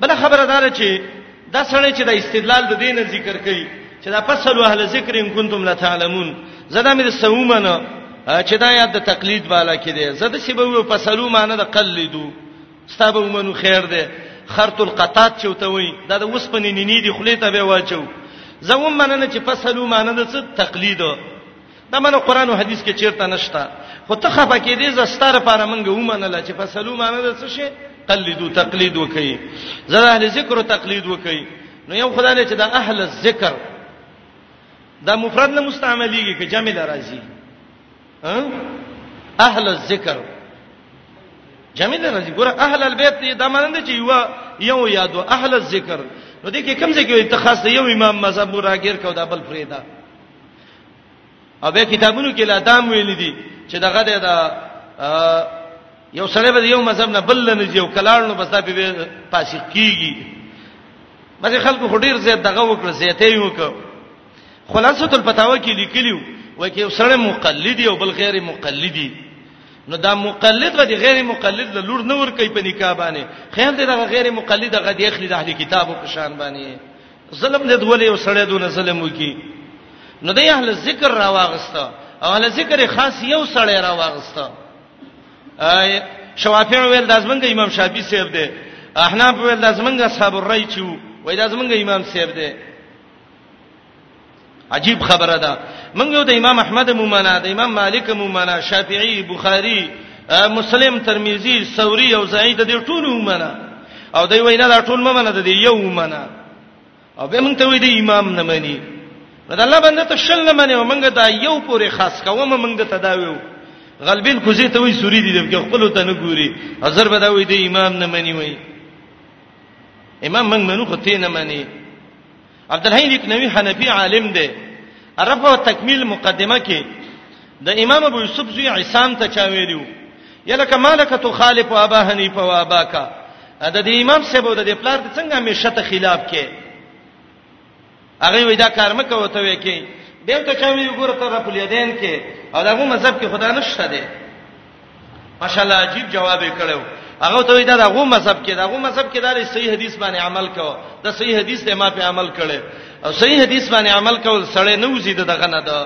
بل خبره دار چې دا سړی چې د استدلال د دین ذکر کوي چې دا فصل اهل ذکر ان کنتم لا تعلمون زدا مې سومنه چې دا یاد د تقلید بالا کې دی زده چې به و فصلو معنی د قلدو ستابه ومنو خیر دی خرط القطات چې وته وي دا د وسپنې نینې دی خلیته به واچو زوم مننه چې فصلو معنی د څه تقلید دا منو قران او حدیث کې چیرته نشتا خو ته خپه کې دې زستار لپاره مونږ ومنل چې فصلو معنی د څه شي قلدو تقلید وکي زړه اهل ذکر او تقلید وکي نو یو خدای نه چې دا اهل الذکر دا مفرد نه مستعمليږي کې جمع راځي اهل الذکر جمع راځي ګوره اهل البيت دا معنی نه چې یو یو یادو اهل الذکر نو دې کې کوم ځای کې ته خاص یو امام مذهب راګیر کو دا بل فریدا او به کتابونو کې لا دام ویل دي چې دغه د یو سره به یو مذهب نه بل نه یو کلاړ نو بس دا به فاسق کیږي بس خلکو خډیر زیات دغه وکړ زیاتې یو وکړ خلاصۃ الفتاوا کې لیکلیو وای کې سره مقلدی او بل غیر مقلدی نو دا مقلد غدي غیر مقلد له لور نه ور کوي په نکاح باندې خیر دې دا غیر مقلد غدي اخلي د اهلي کتابو په شان باندې ظلم دې ولې یو سړی دونه ظلم وکي نو د اهل ذکر را واغسته او اهل ذکر خاص یو سړی را واغسته شوافی ویل د ازمنګ امام شافعي صاحب دی احناف ویل د ازمنګ اصحاب الرای چې وای د ازمنګ امام صاحب دی عجیب خبره ده موږ یو د امام احمد مومنه د امام مالک مومنه شافعی بخاری مسلم ترمذی ثوری او زاهد د دې ټولو مومنه او دوی وینا دا ټول مومنه د دې یو مومنه او به موږ ته وی دی امام نه مانی دا الله باندې ته شل نه مانی او موږ دا یو پورې خاص کوم موږ د تداویو غلبین کوزی ته وی سوری دي د خپل ته نه ګوري حضرت به دا وی دی امام نه مانی وی امام موږ منو خو ته نه مانی عبد الحی لکنوی حنفی عالم دی رفع او تکمیل مقدمه کې د امام ابو یوسف زوی عصام ته چا ویلو یلک مالک تو خالف ابا حنیفه و اباکا د دې امام سبو د دې پلار د څنګه همیشه ته خلاف کې هغه وې دا کار مکه وته وې کې به ته چا وی ګوره ته په لیدین کې او دغه مذهب کې خدا نشته دی ماشاءالله عجیب جواب یې کړو هغه ته وی دا دغه مذهب کې دغه مذهب کې دا صحیح حدیث باندې عمل کو دا صحیح حدیث ته ما په عمل کړي او صحیح حدیث باندې عمل کول سړی نه وزید دغه نه دا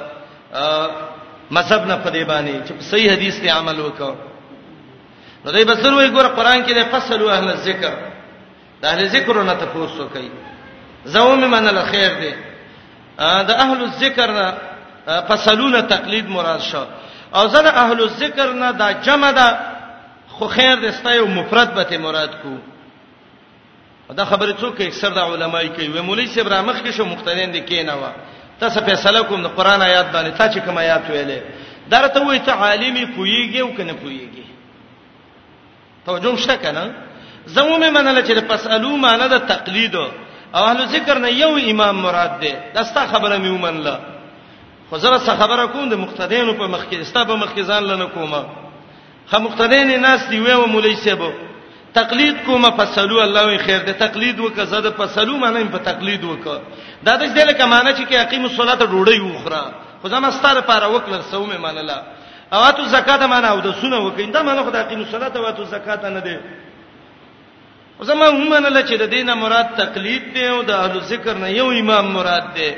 مذهب نه پدې باندې چې صحیح حدیث ته عمل وکړو نو دای بسر وی ګور قران کې د فصلو اهل ذکر د اهل ذکر نه تاسو کوي زوم منل خیر دی د اهل الذکر نه فصلونه تقلید مراد شو او زنه اهل الذکر نه دا جمع ده خو خیر دی ستایو مفرد به مراد کو دا خبره څوک اکثر د علماي کوي و مولوی صاحب را مخ کې شو مختلین دي کینه وا تاسو فیصله کوم د قران آیات باندې تا چې کوم آیات ویلې درته وایي ته عالمي پويږي او کنه پويږي توجه شته کنه زمو مې منله چې پسالو معنی د تقلید او اهل ذکر نه یو امام مراد ده دا ستا خبره مې ومنله خو زه سره خبره کوم د مقتدینو په مخ کې استا په مخ کې ځان لنه کومه خو مقتدین ناس دی وې و مولای سیبو تقلید کومه فصلو الله وی خیر ده تقلید وکړه زه د فصلو معنی په تقلید وکړه دا د دې لکه معنی چې کې اقیم الصلاه ډوړی وخره خو زما ستاره پاره وکړه سومه منله او اتو زکات معنا او د سونه وکین دا معنا خدای قیم الصلاه او اتو زکات نه دی زما هم نه لچې د دینه مراد تقلید دی او د اهل ذکر نه یو امام مراد دی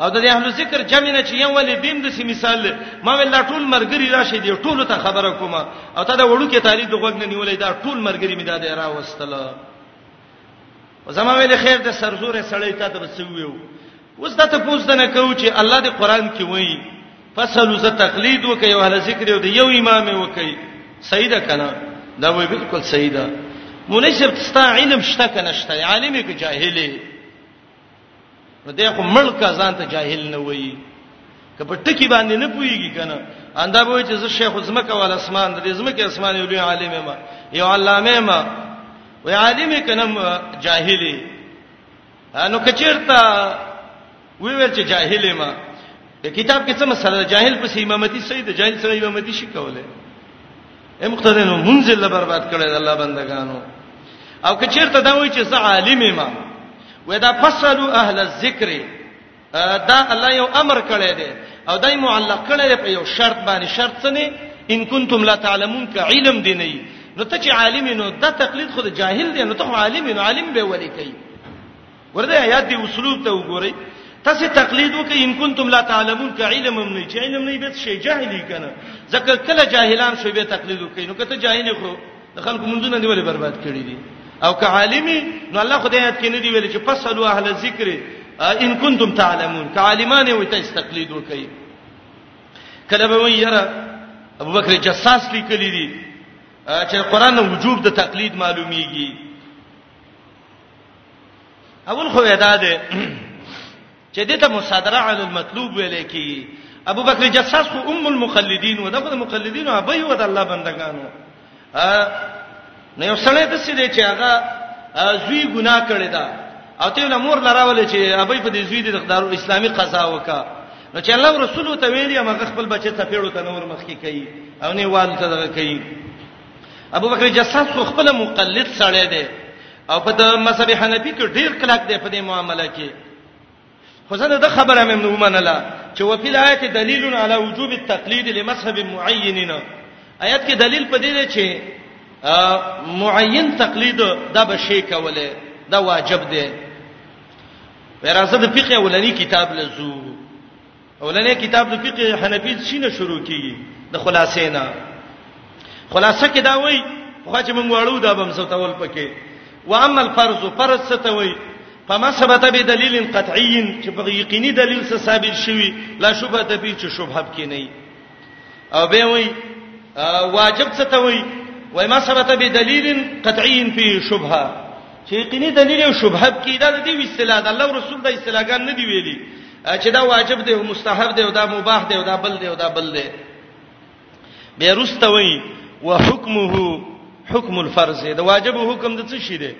او د اهل ذکر جمع نه چې یو ولې بیم د سی مثال ما ویل ټول مرګري راشي دی ټول ته خبره کومه او ته دا وړو کې تاریخ د غوګ نه نیولې دا ټول مرګري می دا دی را وستله زما ویل خیر د سرزورې سړی ته د بسویو اوس دا ته پوښتنه نه کوو چې الله دې قران کې وایي فصلو ز تقلید وکي او هله ذکر یو دی یو امام وکي صحیح ده کنه دا وایي بالکل صحیح ده منشب تستا علم شته کنه شته عالم کې جاهلې نو دې خو ملک ځان ته جاهل نه وایي کپه ټکی باندې نه پويږي کنه اندا به چې زه شیخ زمکه ول اسمان د زمکه اسمان یو لوی عالم ما یو علامه ما وی عالم کنه جاهلی نو کچیرته وی ویل چې جاهل ما د کتاب کې څه مسله جاهل پس امامتي صحیح ده جاهل سره امامتي شي کوله اے مقتدی نو منزل لا برباد کړی د الله بندگانو او کچیرته دا وی چې زه عالم ما وې دا فصلوا اهل الذکر دا الله یو امر کړی دی او دای معلق کړی دی په یو شرط باندې شرط څه نه ان کنتم لا تعلمون ک علم دی نه نو ته چې عالم نو دا تقلید خود جاهل دی نو ته عالم نو عالم به ولي کوي ورته آیات دی اسلوب ته وګورئ تاسو تقلید وکئ ان کنتم لا تعلمون ک علم هم نه چې علم نه به شي جاهلی کنه ځکه کله جاهلان شوی به تقلید وکئ نو کته جاهل خو د خلکو منځونه دی ولې برباد کړی دي او که عالمي نو الله خدای یاد کینې دی ویل چې فصلوا اهل الذکر ان کنتم تعلمون که عالمانه وي ته استقلید وکي کله به ویره ابو بکر جساس لیکلی دي چې قران وجوب د تقلید معلومیږي اول خو ادا ده چې دې ته مصادره علی المطلوب ویل کی ابو بکر جساس خو ام المقلدین و دغه مقلدین او ابي و د الله بندگانو نه یو سړی د سیده چې هغه زوی ګناه کړی دا او ته له مور لراول چې ابي په دې زوی د دارو اسلامي قضا وکا نو چې الله رسول ته ویلی هغه خپل بچی ته پیړو ته نور مخ کې کوي او نه وال ته دغه کوي ابو بکر جساس خو خپل مقلد سړی دی او په مذهب حنفي کې ډیر کلک دی په دې معاملې کې خو زنه د خبره مې نو منله چې وفي الایت دلیل علی وجوب التقلید لمذهب معینین آیت کې دلیل پدې دی چې معین تقلید دا به شی کوله دا واجب دی ورازه د فقه ولني کتاب لزو اولنې کتاب د فقه حنفي سینه شروع کیږي د خلاصې نه خلاصه کې دا وایي خو چې موږ وړو دا بم ستول پکې و اما الفرض فرض ستوي فما ثبت بدلیل قطعی چې په یقیني دلیل سره ثابت شوی لا شبهه ته چې شبهه کې نه او به وای واجب څه ته وای وای ما ثبت به دلیل قطعی فی شبهه چې یقیني دلیل او شبهه کې دا د دې اصطلاح د الله رسول د اصطلاحګان نه دی ویلي چې دا واجب دی او مستحب دی او دا مباح دی او دا بل دی او دا بل دی به رسته وای وحکمه حکم الفرض دی دا واجب حکم د څه شي دی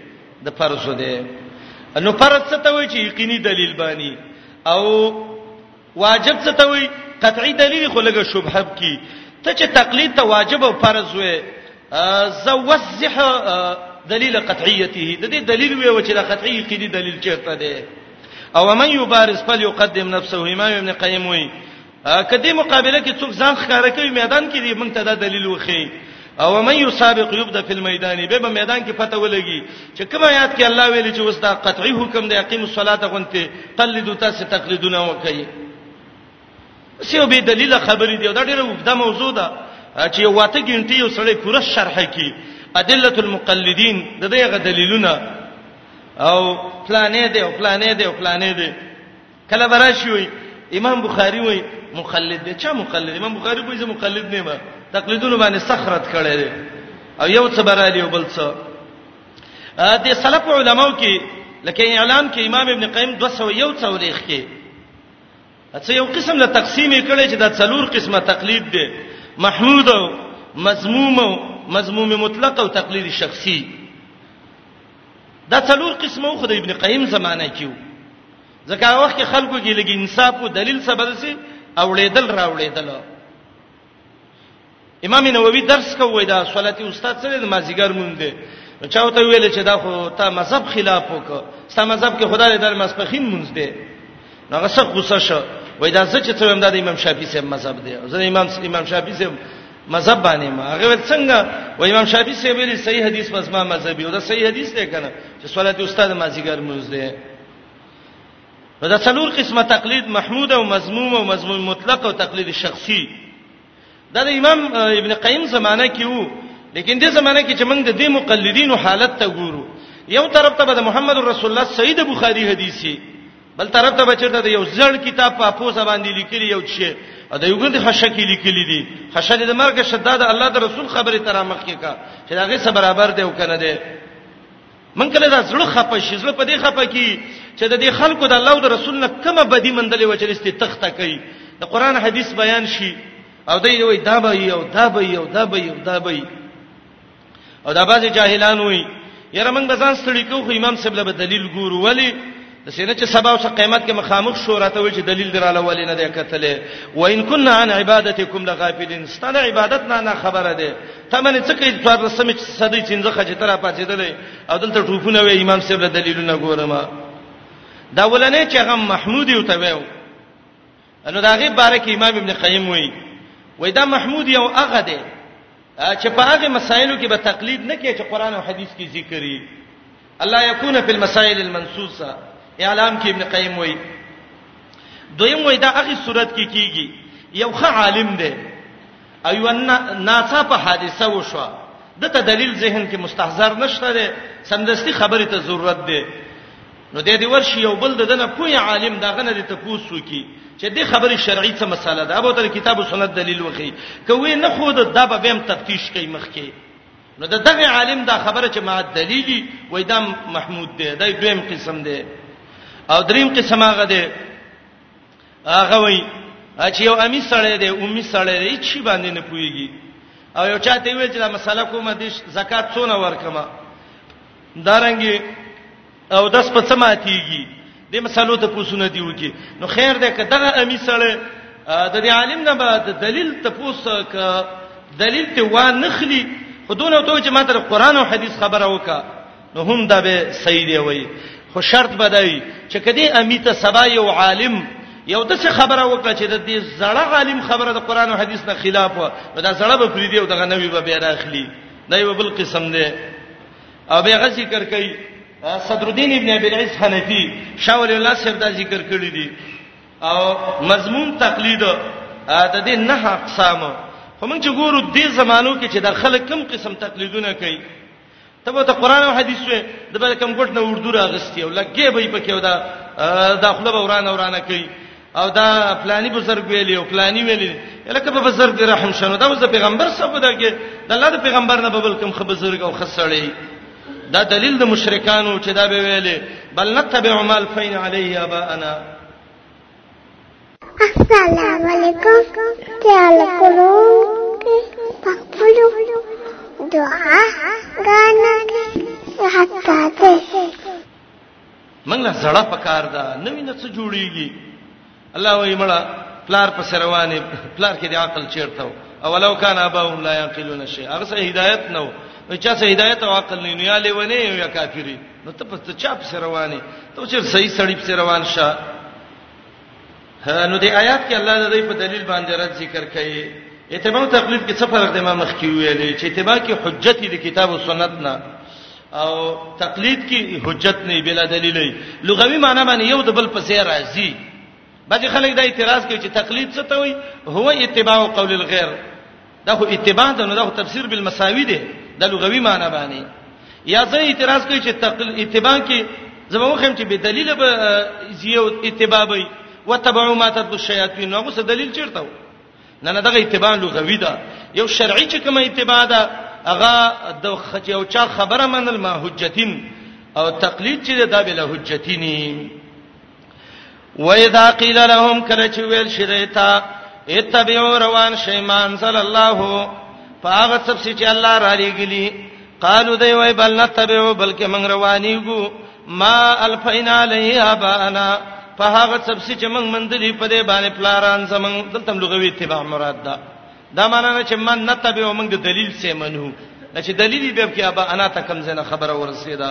د فرض دی نو فرض څه ته وای چې یقیني دلیل باندې او واجب څه ته وي قطعي دلیل خو لګه شبهه کی ته چې تقلید ته واجب او فرض وې زوزح دلیل قطعیته د دې دلیل وی و چې د قطعی قیدی دلیل چیرته دی او من یبارز فل یقدم نفسه امام ابن قیم وی کدی مقابله کې څوک ځان ښکارا کوي میدان کې دی موږ ته دا دلیل وخی او من یسابق یبدا فی المیدان به په میدان کې پته ولګي چې کوم آیات کې الله ویلي چې وستا قطعی حکم دی اقیم الصلاه غونته قلدو تاسو تقلیدونه وکړي سیو به دلیل خبرې دی دا ډیره وګدا موضوع ده چې واته ګنټي یو سړی پوره شرح کی ادله المقلدین د دې غ دلیلونه او پلانې دی او پلانې دی او پلانې دی کله براشي وي امام بخاری وي مقلد دی چا مقلد امام بخاری کوی زه مقلد نه ما تقلیدونه باندې سخرت کړي دي او یو څه برالی بل څه د سلف علماو کې لکه اعلان کې امام ابن قیم 200 یو څه ولیخ کې اڅه یو قسم له تقسیم کړي چې دا څلور قسمه تقلید دی محمود او مذموم او مذموم مطلق او تقلید شخصي دا څلور قسمه خو د ابن قیم زمانه کیو ځکه وخت کې خلکو کې لګي انصاف او دلیل سبب سي اوړېدل راوړېدل امام نووي درس کوي دا صلاتي استاد سره د مازیګر مونږ دی چاوته ویل چې دا خو تا مذهب خلاف وکړه ستا مذهب کې خدای در مسپخین مونږ دی نو هغه څه غوسه شو وای دا څه چې ته هم د امام شافعي سم مذهب دی زه امام امام شافعي سم مذهب باندې ما هغه ول څنګه و امام شافعي سم ویلي صحیح حدیث پس ما مذهب یو دا صحیح حدیث دی کنه چې صلات استاد مازیګر موږ دی نو دا څلور قسمه تقلید محمود او مذموم او مذموم مطلق او تقلید شخصي دا د امام ابن قیم زمانہ کې وو لیکن د زمانہ کې چې موږ د دې مقلدینو حالت ته ګورو یو طرف ته د محمد رسول الله سید بخاری حدیثي بل طرف ته بچته یو زړ کتاب په پوزا باندې لیکلی یو شی دا یو ګند خشکی لیکلی دي خشکی د مرګ شداد الله د رسول خبره تر مخ کې کا چې هغه سره برابر دی او کنه دی من کله دا زړه خپه شي زړه په دې خپه کی چې د دې خلکو د الله او د رسول نه کومه بدی مندلې و چې لستي تخته کوي د قران حدیث بیان شي او دوی وي دا به یو دا به یو دا به یو دا به او دا بعضی جاهلان وي یره موږ ځان ستړي کوو امام صاحب له دلیل ګورو ولی د سینه چې سبا او قیامت کې مخامخ شو راته وی چې دلیل دراله ولې نه دی کتلې و ان كنا عن عبادتکم لغافلین ستنه عبادت نه نه خبره ده تمنه څه کوي تر رسمه چې صدې چنځه خجه تر پاتېدلې او دلته ټوپونه وی امام صاحب له دلیلونه ګورم دا ولنه چې هغه محمود یو ته ویو انو دا غي بارک امام ابن قیم وای وای دا محمود یو هغه دی چې په هغه مسایلو کې به تقلید نه کوي چې قران او حدیث کې ذکرې الله یکون فی المسائل المنصوصه اعلام کې ابن قیم وای دویم وای دا هغه صورت کې کیږي یو ښه عالم دی ایو ناڅاپه حادثه وشوه دته دلیل ذهن کې مستحضر نشته ده سمدستي خبره ته ضرورت ده نو د دې ورشي یو بل دنه پوی عالم دغه نه ته پوسو کی چې د خبرې شرعي څه مسله ده ابو تر کتاب او سنت دلیل وخی کوي نه خود د به بهم تفتیش کوي مخکي نو د دغه عالم دا خبره چې ما دلیلی وای دا محمود دی دا دویم قسم دی او دریم قسم هغه دی هغه وای چې یو امی سړی دی او می سړی دی چې باندې نه پويږي او یو چاته ویل چې دا مسله کومه دي زکات څونه ورکما دارنګي او داس په څه ماتيږي د مسلو ته پوښتنه دی وکي نو خیر ده که دغه امی سره د دې عالم نه بعد دلیل ته پوښتنه ک دلیل ته و نخلی خودونه ته چې ماته قرآن او حدیث خبره وکا نو هم دا به صحیح دی وای خو شرط بدای چې کدی امیته سبا یو عالم یو د څه خبره وکړه چې د دې زړه عالم خبره د قران او حدیث نه خلاف و دا زړه به پریدي او دغه نوی به بیا راخلی دا یو بل قسم دی او به غ ذکر کوي صدر الدین ابن ابي العز حنفي شاول الله صاحب دا ذکر کړی دی او مضمون تقلید د دې نه اقسام خو موږ چې ګورو دې زمانو کې چې د خلک کم قسم تقلیدونه کوي ته به ته قران او حدیث وې د به کم ګټ نه اردو راغستی او لګې به پکې ودا داخله به ورانه ورانه کوي او دا فلانی بزرګ ویلی او فلانی ویلی لکه په بزرګ دی رحم شنو دا اوس د پیغمبر صاحب دا کې د الله د پیغمبر نه ببل کوم خ بزرګ او خسړی دا دلیل د مشرکانو چې دا به ویلی بل نتبع مال فین علیه ابانا السلام علیکم خیال کولو کې پخپلو دعا غانا کې حتا ته موږ له زړه پکار ده نوې نه څه جوړیږي الله وایي مړه پلار په سروانه پلار کې د عقل چیرته او لو کان اباهم لا یعقلون شیء هغه سه هدایت نو چا سه هدایت او عقل نه نو یا لیونه یا کافری نو ته په چا په سر رواني ته چې صحیح سړی په سر روان شه نو دې آیات کې الله د دې په دلیل باندې رد ذکر کړي اتباع او تقلید کې څه فرق دی ما مخکې ویلې چې اتباع کې حجت دی کتاب او سنت نه او تقلید کې حجت نه بلا دلیل لغوي معنی باندې یو د بل په سر راځي بعض خلک دا اعتراض کوي چې تقلید څه ته وایي هو اتباع قول الغیر دا خو اتباع ده نو دا خو تفسیر بالمساوی دی د لغوي معنی باندې یا زه اعتراض کوي چې تقل اتباع کې زموږ خم چې به دلیل به یو اتباع وي وتبعوا ما تتبع الشیاطین نو څه دلیل چیرته و نه نه دغه اتباع لغوي ده یو شرعي چې کومه اتباع ده هغه د خچ او چا خبره منل ما حجتین او تقلید چې دا بل حجتینی وَإِذَا قِيلَ لَهُمْ کله چې ویل شي دیتا اتبعوا روان شي مانزل الله فاغه څه چې الله را لېګلی قالو دی وای بل نتبعو بلکې موږ روانیږو ما الفینا علیه ابانا په هغه څه چې موږ مندلې په دې باندې پلاران زمون دلته لغوي اتباع مراد ده دا معنی نه چې من نتبعو موږ د دلیل سه منو چې دلیل به کې ابا انا تکم زنه خبره ورسېده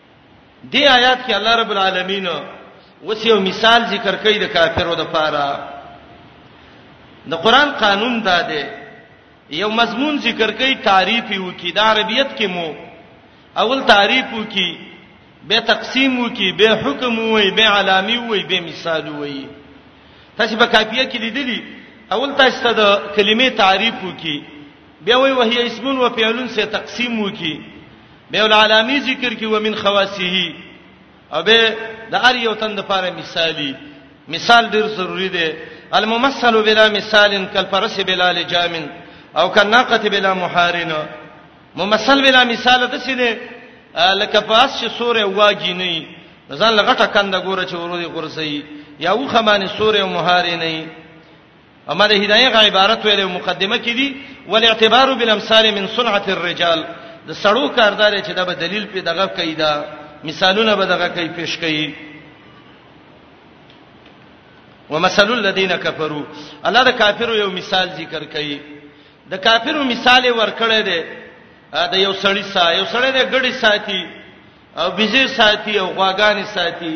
دې آیات کې الله رب العالمین وس یو مثال ذکر کوي د کافرو د پاره د قران قانون دا دی یو مضمون ذکر کوي تعریف یو کې د عربیت کې مو اول تعریف یو کې به تقسیم یو کې به حکم وي به علامی وي به مثال وي تاسو په کاپیه کې لیدلی اول تاسو ته د کلمې تعریف یو کې بیا وی وهي اسم و فعل سه تقسیم وکي به العالمی ذکر کی ومن خواصه او به د ار یو تند لپاره مثالی مثال ډیر ضروری دی الممثل بلا مثال کالفرس بلا لجام او کالناقه بلا محارن ممثل بلا مثال د څه دی لکه پاس چې سورې واګی نه ځان لغټه کنده ګوره چې ورو دي قرسي یا وخمانه سورې او محارن نه اما د هدايه غ عبارت ویلې مقدمه کې دي ول اعتبار بالامثال من صنعه الرجال د سړو کاردار چې دا به دلیل په دغه کوي دا مثالونه به دغه کوي پیش کوي ومثل الذين كفروا الله د کافرو یو مثال ذکر کوي د کافرو مثال ورکړی دی د یو سړی سا یو سړی د ګړی ساتي او بيزي ساتي او غواګانی ساتي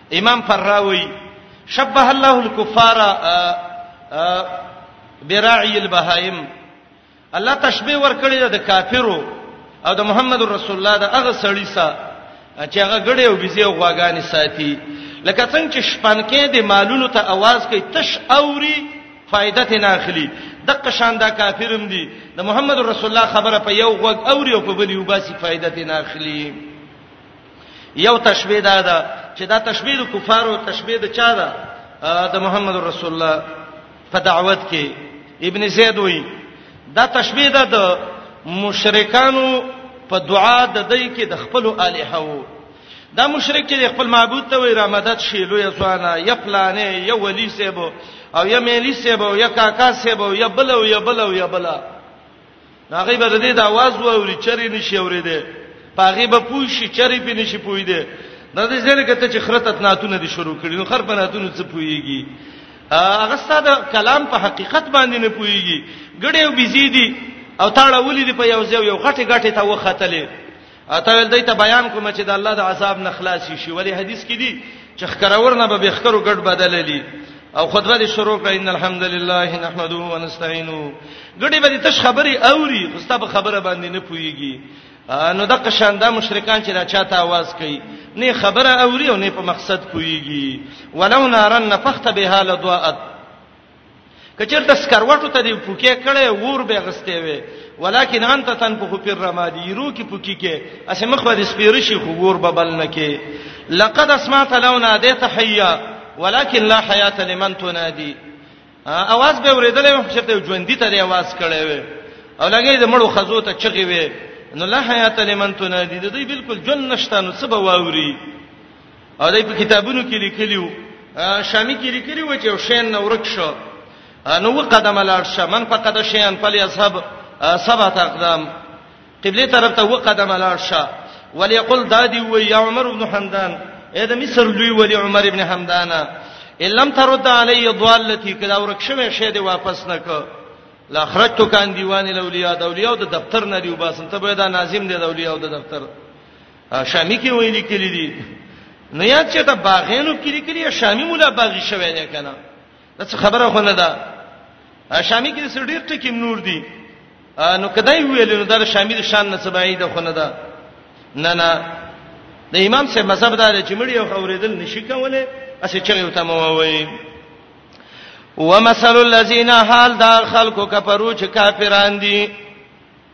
امام فراوی شبه الله الكفار براعي البهائم الله تشبيه ورکړي د کافرو او د محمد رسول الله د هغه سړی سره چې هغه ګړې او بيزي او غواګانې ساتي لکه څنګه چې شپنکې د مالونو ته आवाज کوي تش اوري فائدہ ته نه اخلي د قشان دا کافرم دي د محمد رسول الله خبره په یو غوږ اوري او په بل یو باسي فائدہ ته نه اخلي یو تشبیه دا ده چې دا تشبیه د کفارو تشبیه د چا ده د محمد رسول الله په دعوت کې ابن زید وی دا تشبیه ده د مشرکانو په دعا د دې کې د خپل الها وو دا مشرک چې خپل معبود ته وی را مدد شي لوی ځوانه یا پلانې یا ولی سیبو او یا مېلی سیبو یا کاکا سیبو یا بلو یا بلو یا بلا هغه به د دې د आवाज ووري چری نشي اوریدې پاغه به پوي شي چری په نشي پوي دي د دې ځل کته چې خرتت ناتونه دي شروع کړي نو خر په ناتونه څه پويږي هغه ستاسو کلام په حقیقت باندې نه پويږي ګړې او بيزي دي او تاړه ولې دي په یو ځای یو غټه غټه تا وختلې اته ول دای ته بیان کوم چې د الله د عذاب نه خلاص شي ولی حدیث کې دي چې خکرور نه به بخکرو ګډ بدل لې او خطبه دې شروع کړه ان الحمدلله نحمده ونستعينه ګډي به تش خبري اوري استاد خبره باندې نه پويږي نو د قشاندا مشرکان چې را چاته आवाज کوي نه خبره اوري او نه په مقصد پويږي ولو نارن نفخت بها لضاءت کچر د سکروټو ته دی پوکې کړي ور به غستې وي ولکن انت تن په پر رمادي یرو کې پوکې کې اسې مخ به سپیر شي خو ور به بل نه کې لقد اسمعت لو ناديت حيا ولكن لا حياه لمن تنادي اواز به ورېدلې و چې ته ژوندۍ ته دی اواز کړي وي او لګي د مړو خزو ته چغي وي نو لا حياه لمن تنادي د دې بالکل جن نشته نو څه به واوري او دای په کتابونو کې لیکلیو شامی کې لیکلی و چې شین نو ورک شو نو قدم لاړ شه من فقد شین فلی اصحاب سبعه اقدام قبله طرف ته و قدم لاړ شه وليقل دادی و یا عمر ابن حمدان اې د مصر لوی ولی عمر ابن حمدان ان لم ترد علی ضالتی کدا ورک شوه شه دی واپس نک لا خرجت کان دیوان الاولیاء د اولیاء د دفتر نه دی وباسم ته به دا ناظم دی د اولیاء د دفتر شامی کې ویلي کلی دي نه یاد چې دا باغینو کې لیکلي شامی مولا باغی شوی نه کنه دا څه خبره خو نه ده شامی کې سړي ټکی نور دي نو کدی ویل نو دا شامی د شان نه سبعی ده خو نه ده نه نه د امام صاحب مذهب دا چې مړی او اوریدل نشي کوله اسې چغه وته مو وایي ومثل الذين حال دا خلکو کفرو چې کافران دي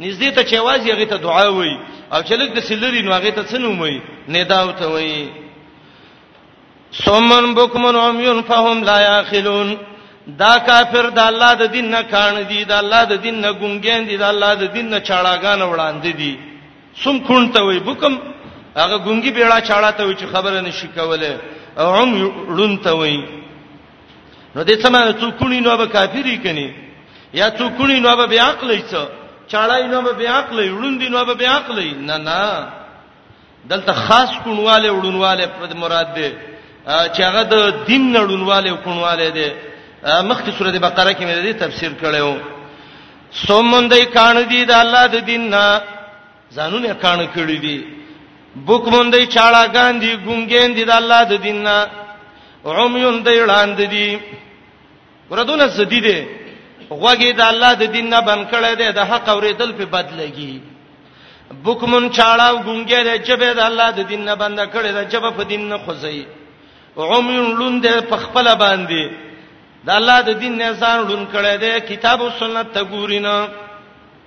نږدې ته چې आवाज یې غته دعا وای او چې لګ د سلری نو هغه ته څنوم وای نداو ته وای سومن بوکمن عميون فهم لا ياخلون دا کافر د الله د دین نه کان دي د الله د دین نه ګونګین دي د الله د دین نه چاړاګان وړاندې دي سم کون ته وای بوکم هغه ګونګي بیړه چاړه ته وای چې خبره نشي کوله او عم لون ته وای نو دې سمانه څو کونی نو به کافری کني یا څو کونی نو به بیا عقل ایڅ چاړای نو به بیا عقل وړوندې نو به بیا عقل نه نه دلته خاص کونواله وړونواله پر مراد ده چې هغه د دین نړونواله کونواله ده مخکې سورته بقره کې مې دې تفسیر کړو سومندې کان دي د الله د دین نه ځانونه کانه کړی دي بوکمن دی چاړاګان دي ګونګین دي د الله د دین نه عمیون دی وړاند دي وردونه سدی دي غوګي د الله د دین نه بن کړی دی د حق اوریدل په بد لګي بوکمن چاړاو ګونګی دی چې به د الله د دین نه بند کړی دی چې په دین نه خوځي عمیون لوند په خپل باندې د الله د دین نه ځان لون کړی دی کتاب او سنت ته ګورینه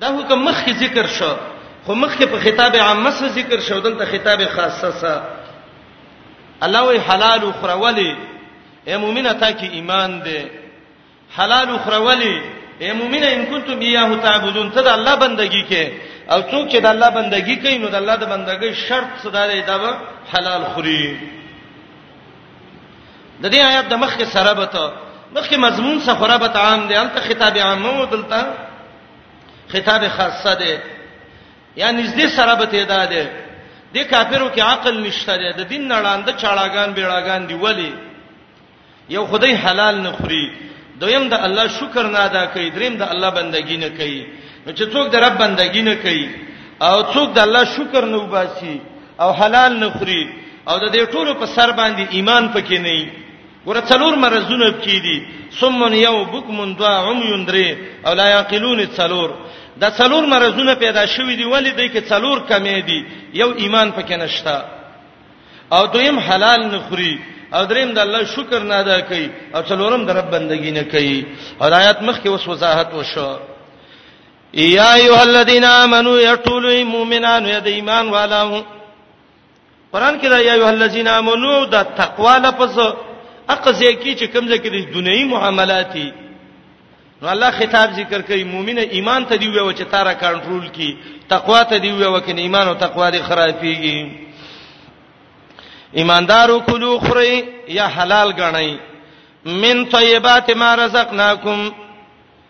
دا حکم مخکې ذکر شو خو مخکې په خطاب عامه سره ذکر شو دلته خطاب خاصه سره الله وی حلال خرولې اے مؤمنه تا کې ایمان دې حلال خرولې اے مؤمنه ان کنتم یاه تعبدون ته د الله بندگی کې او څوک چې د الله بندگی کوي نو د الله د بندګۍ شرط صدارې دا حلال خوري د دې آیات د مخکې سره به ته مخکې مضمون سره خورا به عام دی البته خطاب عام مو دلته خطاب خاصه دی یا نږدې سره به ته دا دی د کافرو کې عقل نشته دی د دین نړاند چاړاګان بیړاګان دی ولی یو خدای حلال نه خوري دویم د الله شکر نه ادا کوي دریم د الله بندگی نه کوي نو چې څوک د رب بندگی نه کوي او څوک د الله شکر نه وباسي او حلال نه خوري او د دې ټولو په سر باندې ایمان پکې نه وي ګوره څلور مرزونه پکې دي سمن یو بکمن دوا عمیون درې او لا یاقلون څلور دا څلور مرزونه پیدا شوې دي ولې دې کې څلور کمې دي یو ایمان پکې نشتا او دویم حلال نه خوري او دریم د الله شکر نه ادا کوي او څلورم د رب بندگی نه کوي هدایت مخ کې وس وضاحت وشو یا ایه الذین آمنو یا ټول مومنان یا د ایمان والو قران کې دا یا ایه الذین آمنو د تقوا لپس اقزه کی چې کمزې کې د دنیوي معاملاتي نو الله خطاب ذکر کوي مؤمن ایمان ته دی ویو چې تارا کنټرول کی تقوا ته دی ویو کنه ایمان او تقوا دی خرابېږي ایماندارو کلو خوري یا حلال غنئ من طیبات ما رزقناکم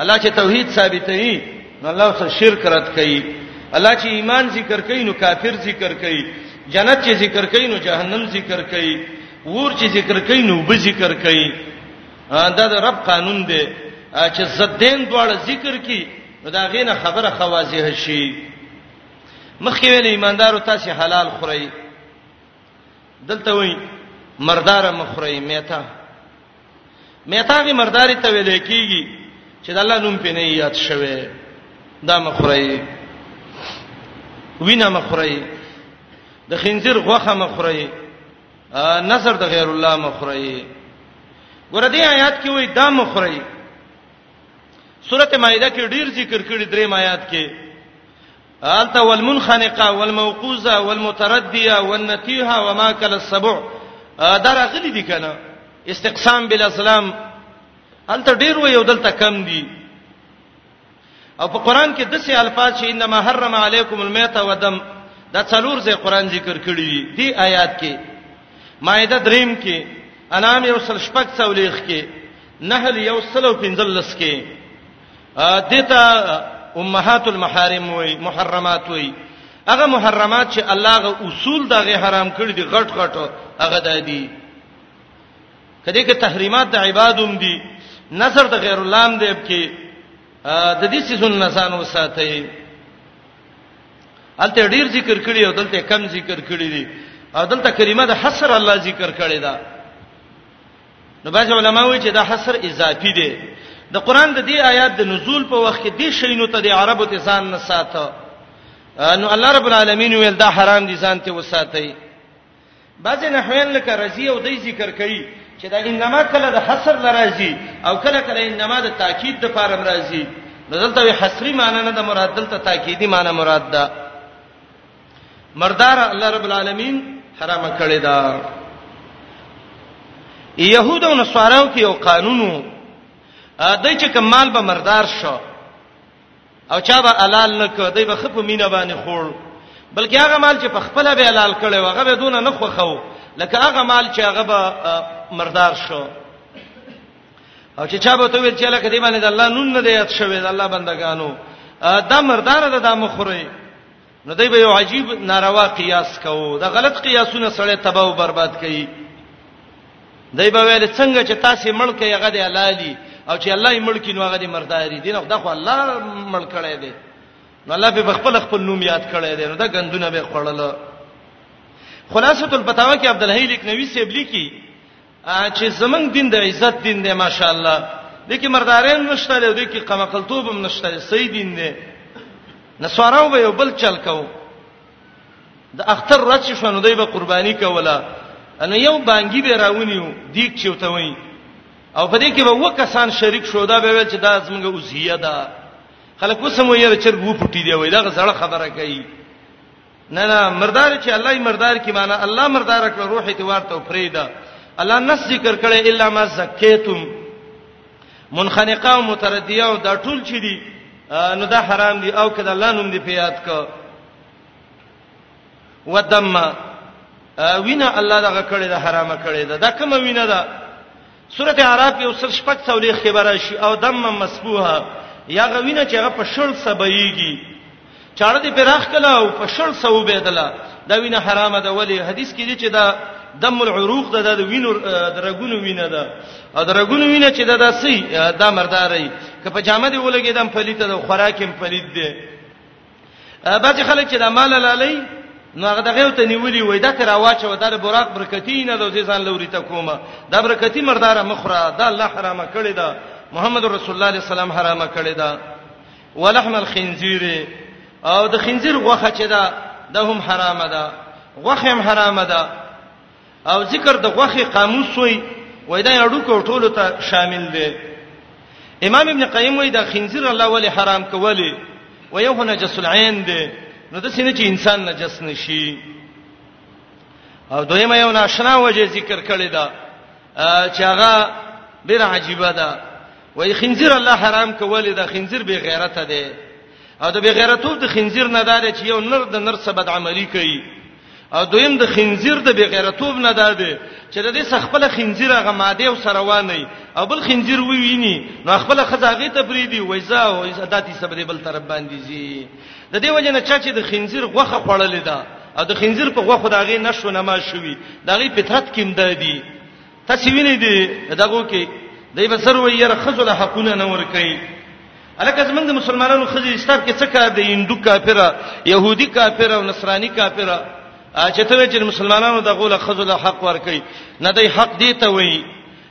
الله چې توحید ثابتوي نو الله سره شرک رد کوي الله چې ایمان ذکر کوي نو کافر ذکر کوي جنت چې ذکر کوي نو جهنم ذکر کوي ور چې ذکر کوي نو به ذکر کوي دا د رب قانون دی چې زدين دواړه ذکر کی نو دا غینه خبره خوازه شي مخکې ویل ایماندارو تاسو حلال خورئ دلته وایي مردار مخری میته میثاق مرداری ته ویل کیږي چې د الله نوم په نه یاد شوه دا مخری وینا مخری د خنزیر غوخه مخری نظر د غیر الله مخری ګور دې آیات کې وای دا مخری سورته مائده کې ډیر ذکر کړی درې آیات کې الته والمنخنقه والموقوزه والمترديه والنتيهه وما كل السبع دا راغلي دي کنه استقسام بالاسلام الته ډیر و یو دلته کم دي او په قران کې د سه الفاظ چې انما حرم علیکم المیت ودم دا څلور ځای قران ذکر کړی دی دی آیات کې مائده دریم کې انام یو سل شپږ څولېخ کې نحل یو سل او پنځلس کې دته امهات المحارم وای محرمات وای هغه محرمات چې الله غ اصول دغه حرام کړی دي غټ غټ هغه دادي کله کې تحریمات د عبادوم دي نظر د غیر الله هم دی کې د دې سيزون نسان وساتي الته ډیر ذکر کړی او دلته کم ذکر کړی دي او دلته کلمه د حسر الله ذکر کړی ده نو بعض علما وایي چې دا حصر اضافي دی د قران د دې آیات د نزول په وخت کې د شینو ته د عربو ته ځان نه ساته نو الله رب العالمین ویل دا حرام دي ځان ته وساتي بعض نحوین لکه رضی او دای ذکر کوي چې دا انما کله د حصر لراځي او کله کله انما د تاکید د فارم راځي نو دلته حصری معنی نه د مراد دلته تاکیدی معنی مراد ده مردار الله رب العالمین حرام کړی دا يهود او نصاراو کې یو قانونو د چې کمال به مردار شو او چا به حلال نه کو دی به خپ مینه باندې خور بلکې هغه مال چې په خپل به حلال کړي هغه به دونه نه خوخو لکه هغه مال چې هغه به مردار شو او چې چا به ته ویل چې لکه دې باندې د الله نوم نه دی یاد شوی د الله بندگانو دا مردار ده د مخوري نو دوی به یو عجیب ناروا قیاس کوو دا غلط قیاسونه سره تباہ او برباد کوي دوی به ویل څنګه چې تاسو ملک یې غدي حلالي او چې الله یې ملک نو غدي مرداري دین خو دا خو الله ملک کړی دی نو الله به خپل خپل نوم یاد کړی دی نو دا غندونه به خړل خلاصۃ الفتاوا کې عبد الحی لیک نوی سیبلی کې چې زمنګ دین د عزت دین دی ماشاءالله د کی مردارین نشته له دوی کی قمقلتوب هم نشته صحیح دین دی نسوارو به یو بل چل کو د اختر رچ شونه دوی به قرباني کوله ان یو بانګي به راونیو دیک چوته وای او په دې کې به وکسان شریک شو دا به ویل چې دا زمونږه اوزیه ده خلک وسمو یې چرګ وو پټی دی وای دا غزړه خبره کوي نه نه مردار چې الله یې مردار کی معنا الله مردار کړ روح ته ورته فریدا الله نس ذکر کړي الا ما زکیتم منخنقه او متردیه او دا ټول چي دي نو دا حرام دي او کله الله نوم دي پیات کو ودم وینا الله دغه کړي دا حرامه کړي دا, دا کومه وینا ده سورته اعراف یو سل شپږ څولې خبره شي او دم مسبوها یا غوینه چې هغه په شړ سبېږي چاړه دې پراخ کلا او په شړ سو بيدلا دا وینه حرامه ده ولی حدیث کې دي چې دا دم العروق ده د وینو درګونو وینه ده او درګونو وینه چې دا داسي دا مرداري که په جامه دی ولګې دم پلیته ده خوراکم پلیت ده بعضی خلک چې د مال لالي نو هغه دغه ته نیولي وای دا تر واچ و دا براق برکتی نه د ځان لوري ته کومه دا برکتی مردار مخره دا الله حرامه کړی دا محمد رسول الله صلی الله علیه وسلم حرامه کړی دا ولحم الخنزیر او د خنزیر غوخه چې دا د هم حرامه ده غوخه هم حرامه ده او ذکر د غوخه قاموس وای وای دا اډو کو ټولو ته شامل دی امام ابن قیم وای دا خنزیر الله ولی حرام کولی وای هو نجس العين دی نو د سینې چې انسان نجس نشي او دویمه یو ناشنا وجه ذکر کړی دا چې هغه ډیر عجیب ده وای خنزیر الله حرام کولی دا خنزیر به غیرته دی او د بغیرتو د خنزیر نه دار چې یو نر د نر سبد عملی کوي او دویم د خنزیر د بغیرتو نه دار دی چې د دې سخپل خنزیر هغه ماده او سروانه او بل خنزیر وی ویني نو خپل خزاغه ته فریدي وایزا او عادتي سبد بل تر باندې زی د دې وجه نه چې د خنزیر غوخه خړلې ده او د خنزیر په غوخه داغه نشو نما شوی داغه فطرت کې مدادي تاسو وینئ دی دغه کې دای بسر وی ير خزل حقونه نه ور کوي الکه زمنګ د مسلمانانو خزي استاد کې څه کار دی هندو کافره يهودي کافره او نصراني کافره چې ته چې مسلمانانو د غول خزل حق ور کوي نه دی حق دی ته وی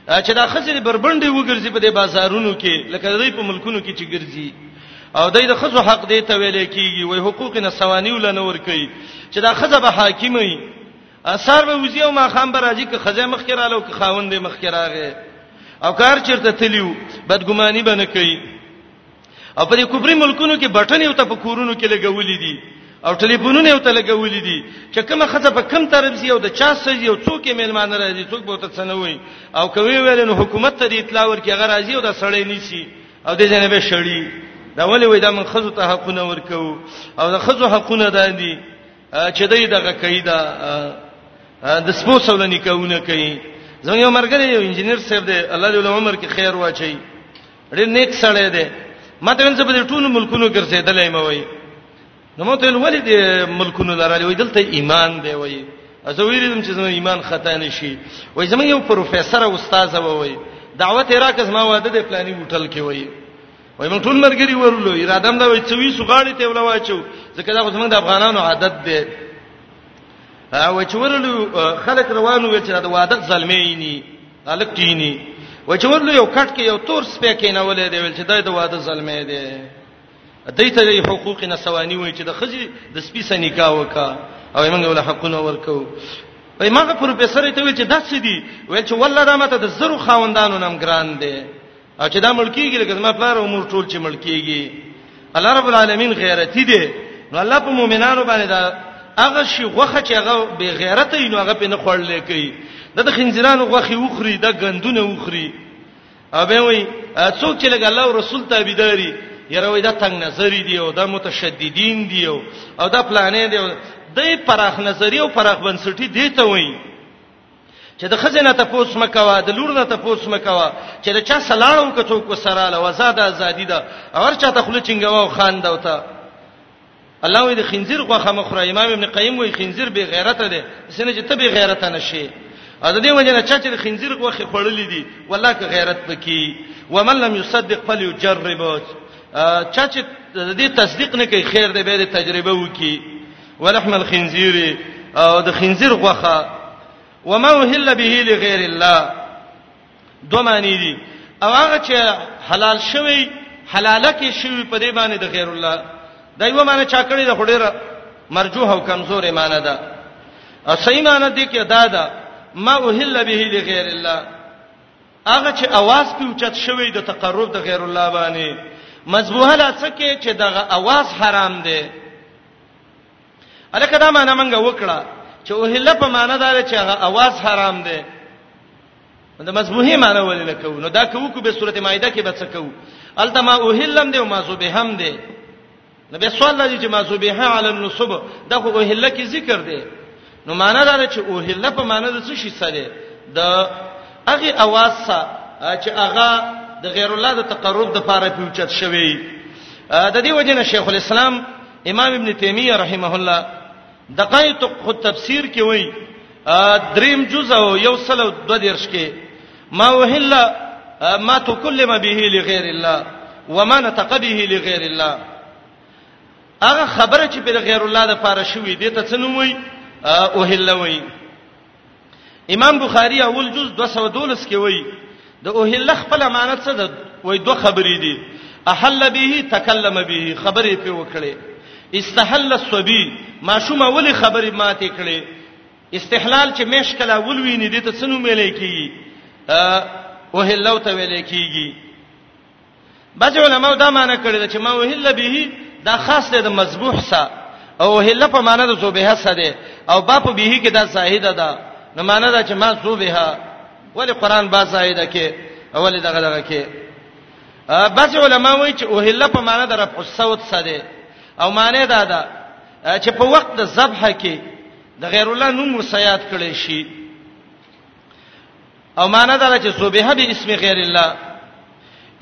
چې دا خزل بربندې وګرځي په دې بازارونو کې لکه د دې په ملکونو کې چې ګرځي او دای د خزو حق دی ته ویل کیږي وای حقوق نه سوانی ول نه ور کوي چې دا خزه به حاکمي اثر به وزي او ما خام به راځي که خزه مخ کې رالو که خاوند مخ کې راغی او کار چرته تلیو بدګماني بنه کوي او په دې کوپری ملکونو کې بټن یو ته په کورونو کې لګولې دي او ټلیفونونه یو ته لګولې دي چې کومه خزه په کم طرف زی او د چا سړي یو څوک یې ملمان راځي څوک به ته څنوي او کوي ویل نو حکومت ته اطلاع ورکړي هغه راځي او د سړی نیسی او د جنبه شړی دا ولې وای دا من خزو ته حقونه ورکو او د خزو حقونه دادي چې دای دغه کوي دا د سپو سول نکاونه کوي زموږ یو مرګره یو انجنیر صاحب دی الله دې عمر کې خیر واچي ډېر نیک سړی دی ماته ونځ په ټولو ملکونو ګرځېدلای مې وای نو ماته ولې دې ملکونو لرالې وای دلته ایمان دی وای زه ویلم چې زموږ ایمان خطا نشي وای زموږ یو پروفیسور او استاد وای دعوت راکز ما واده د پلاني هوټل کې وای وای موږ ټول مرګري ورلو اراده هم دا وای چې وی سغاړي ته ولا واچو ځکه دا خو زمونږ د افغانانو عادت دی او چې ورلو خلک روانو وی چې دا واده ظلمې ني الک کینی و چې ورلو یو کټ کې یو تور سپې کې نه ولې دی ول چې دا د واده ظلمې دی دای ته د حقوق نه سوانی وای چې د خزي د سپي سره نکاح وکا او موږ ول حقونه ورکو وای ماغه پروفیسور ته وی چې دا څه دی وای چې والله دا ماته د زرو خاوندانو نام ګران دی او چې دا ملکیږي لکه زما پلار او مور ټول چې ملکیږي الله رب العالمین غیرتی دی نو الله په مؤمنانو باندې دا هغه شی غوخه چې هغه به غیرت نو هغه په نه خړلې کوي د خنځرانو غوخي وخري د غندونه وخري او به وي څوک چې لګ الله او رسول تابعداري یره وای دا تنگ نظری دی او دا متشددین دی او دا پلانې دی د پراخ نظری او پراخ بنسټی دی ته وای چې د خزینه ته پوس مکوا د لور نه ته پوس مکوا چې د چا سلاړو کڅو کو سره له وزاد ازادي ده اور چا ته خله چنګوا خان دا وتا الله وی د خنزیر غوخه مخره امام ابن قیم وی خنزیر به غیرت ده سینه چې ته به غیرت نه شي ا د دې وجه نه چا چې د خنزیر غوخه خړلې دي والله که غیرت پکې ومن لم يصدق فليجرب چا چې د دې تصدیق نه کوي خیر دې به تجربه وکي ولحم الخنزير او د خنزیر غوخه وما وهل به لغیر الله دوه معنی دي او هغه چې حلال شوی حلاله کې شوی په دې باندې د غیر الله دا یو معنی چا کړی د خډیره مرجوح او کمزور معنی ده او صحیح معنی دي کې دا ده ما وهل به لغیر الله هغه چې आवाज په اوچت شوی د تقرب د غیر الله باندې مذبوحه لا څه کې چې دغه आवाज حرام دی الکه دا معنی منګه وکړه چې اوهله په معنی دا چې هغه आवाज حرام دی دا مذبوحي معنی ولې نه کوو نو دا کوو کو به سورته مائده کې بچ کوو الته ما اوهلم دی او ما زبهم دی نو به سوال لږی چې ما زبیحه علی النصب دا خو اوهله کې ذکر دی نو معنا دا ده چې اوهله په معنا د څه شي سره د هغه اواز سره چې هغه د غیر الله د تقرب د پاره پیوچت شوی د دې وجنه شیخ الاسلام امام ابن تیمیه رحمه الله دقایق خو تفسیر کې وای دریم جزء او یو سل او دو دیرش کې ما وهلا ما تکلم به لغیر الله وما نتقبه لغیر الله هغه خبره چې په غیر الله د پاره شوې دي ته څه نوم وي او هله وي امام بخاری اول جز 212 کې وایي د او هله خپل معنی څه ده وای دوه خبرې دي احل به تکلم به خبرې په وکړي استحل الصبي ماشومه ولې خبرې ماته کړي استحلال چې مشکله ولویني دي ته څنو ملي کیږي او هلو ته ویل کیږي بعض علماء دا معنی کړی دا چې ما وهله به دا خاص دی د مذبوح سره او وهله په معنی د زوبه سره دی او با په به کې دا زاهده ده نو معنی دا چې ما زوبه ولی قران با زاهده کې اولی دغه دغه کې بعض علماء وایي چې وهله په معنی د رفع الصوت سره دی او معنی دا ده چې په وخت د ذبح کې د غیر الله نوم وسیات کړي شي او معنا دا چې سبح به اسم غیر الله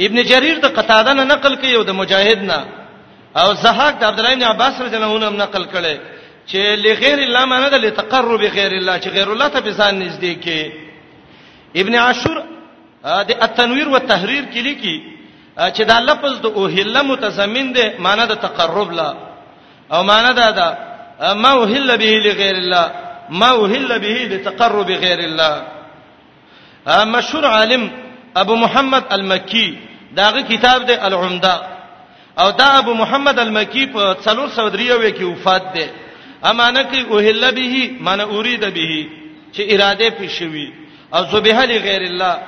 ابن جرير د قتاده نه نقل کوي او د مجاهد نه او زهاق د عبد الله بن عباس رضی الله عنه نقل کړي چې لغیر الله معنی ده لتقرب غیر الله چې غیر الله ته به ځان نږدې کې ابن عاشور د التنویر و تحریر کې لیکي چې دا لفظ د اوهله متضمن ده معنی د تقرب لا او معنا دا ده ما وهل به لغیر الله ما وهل به لتقرب غیر الله مشهور عالم ابو محمد المکی داغه کتاب دی العمده او دا ابو محمد المکی په 303 کې وفات دی امانه کې اوهل به معنی اريد به چې اراده پې شوی او ذبیح لغیر الله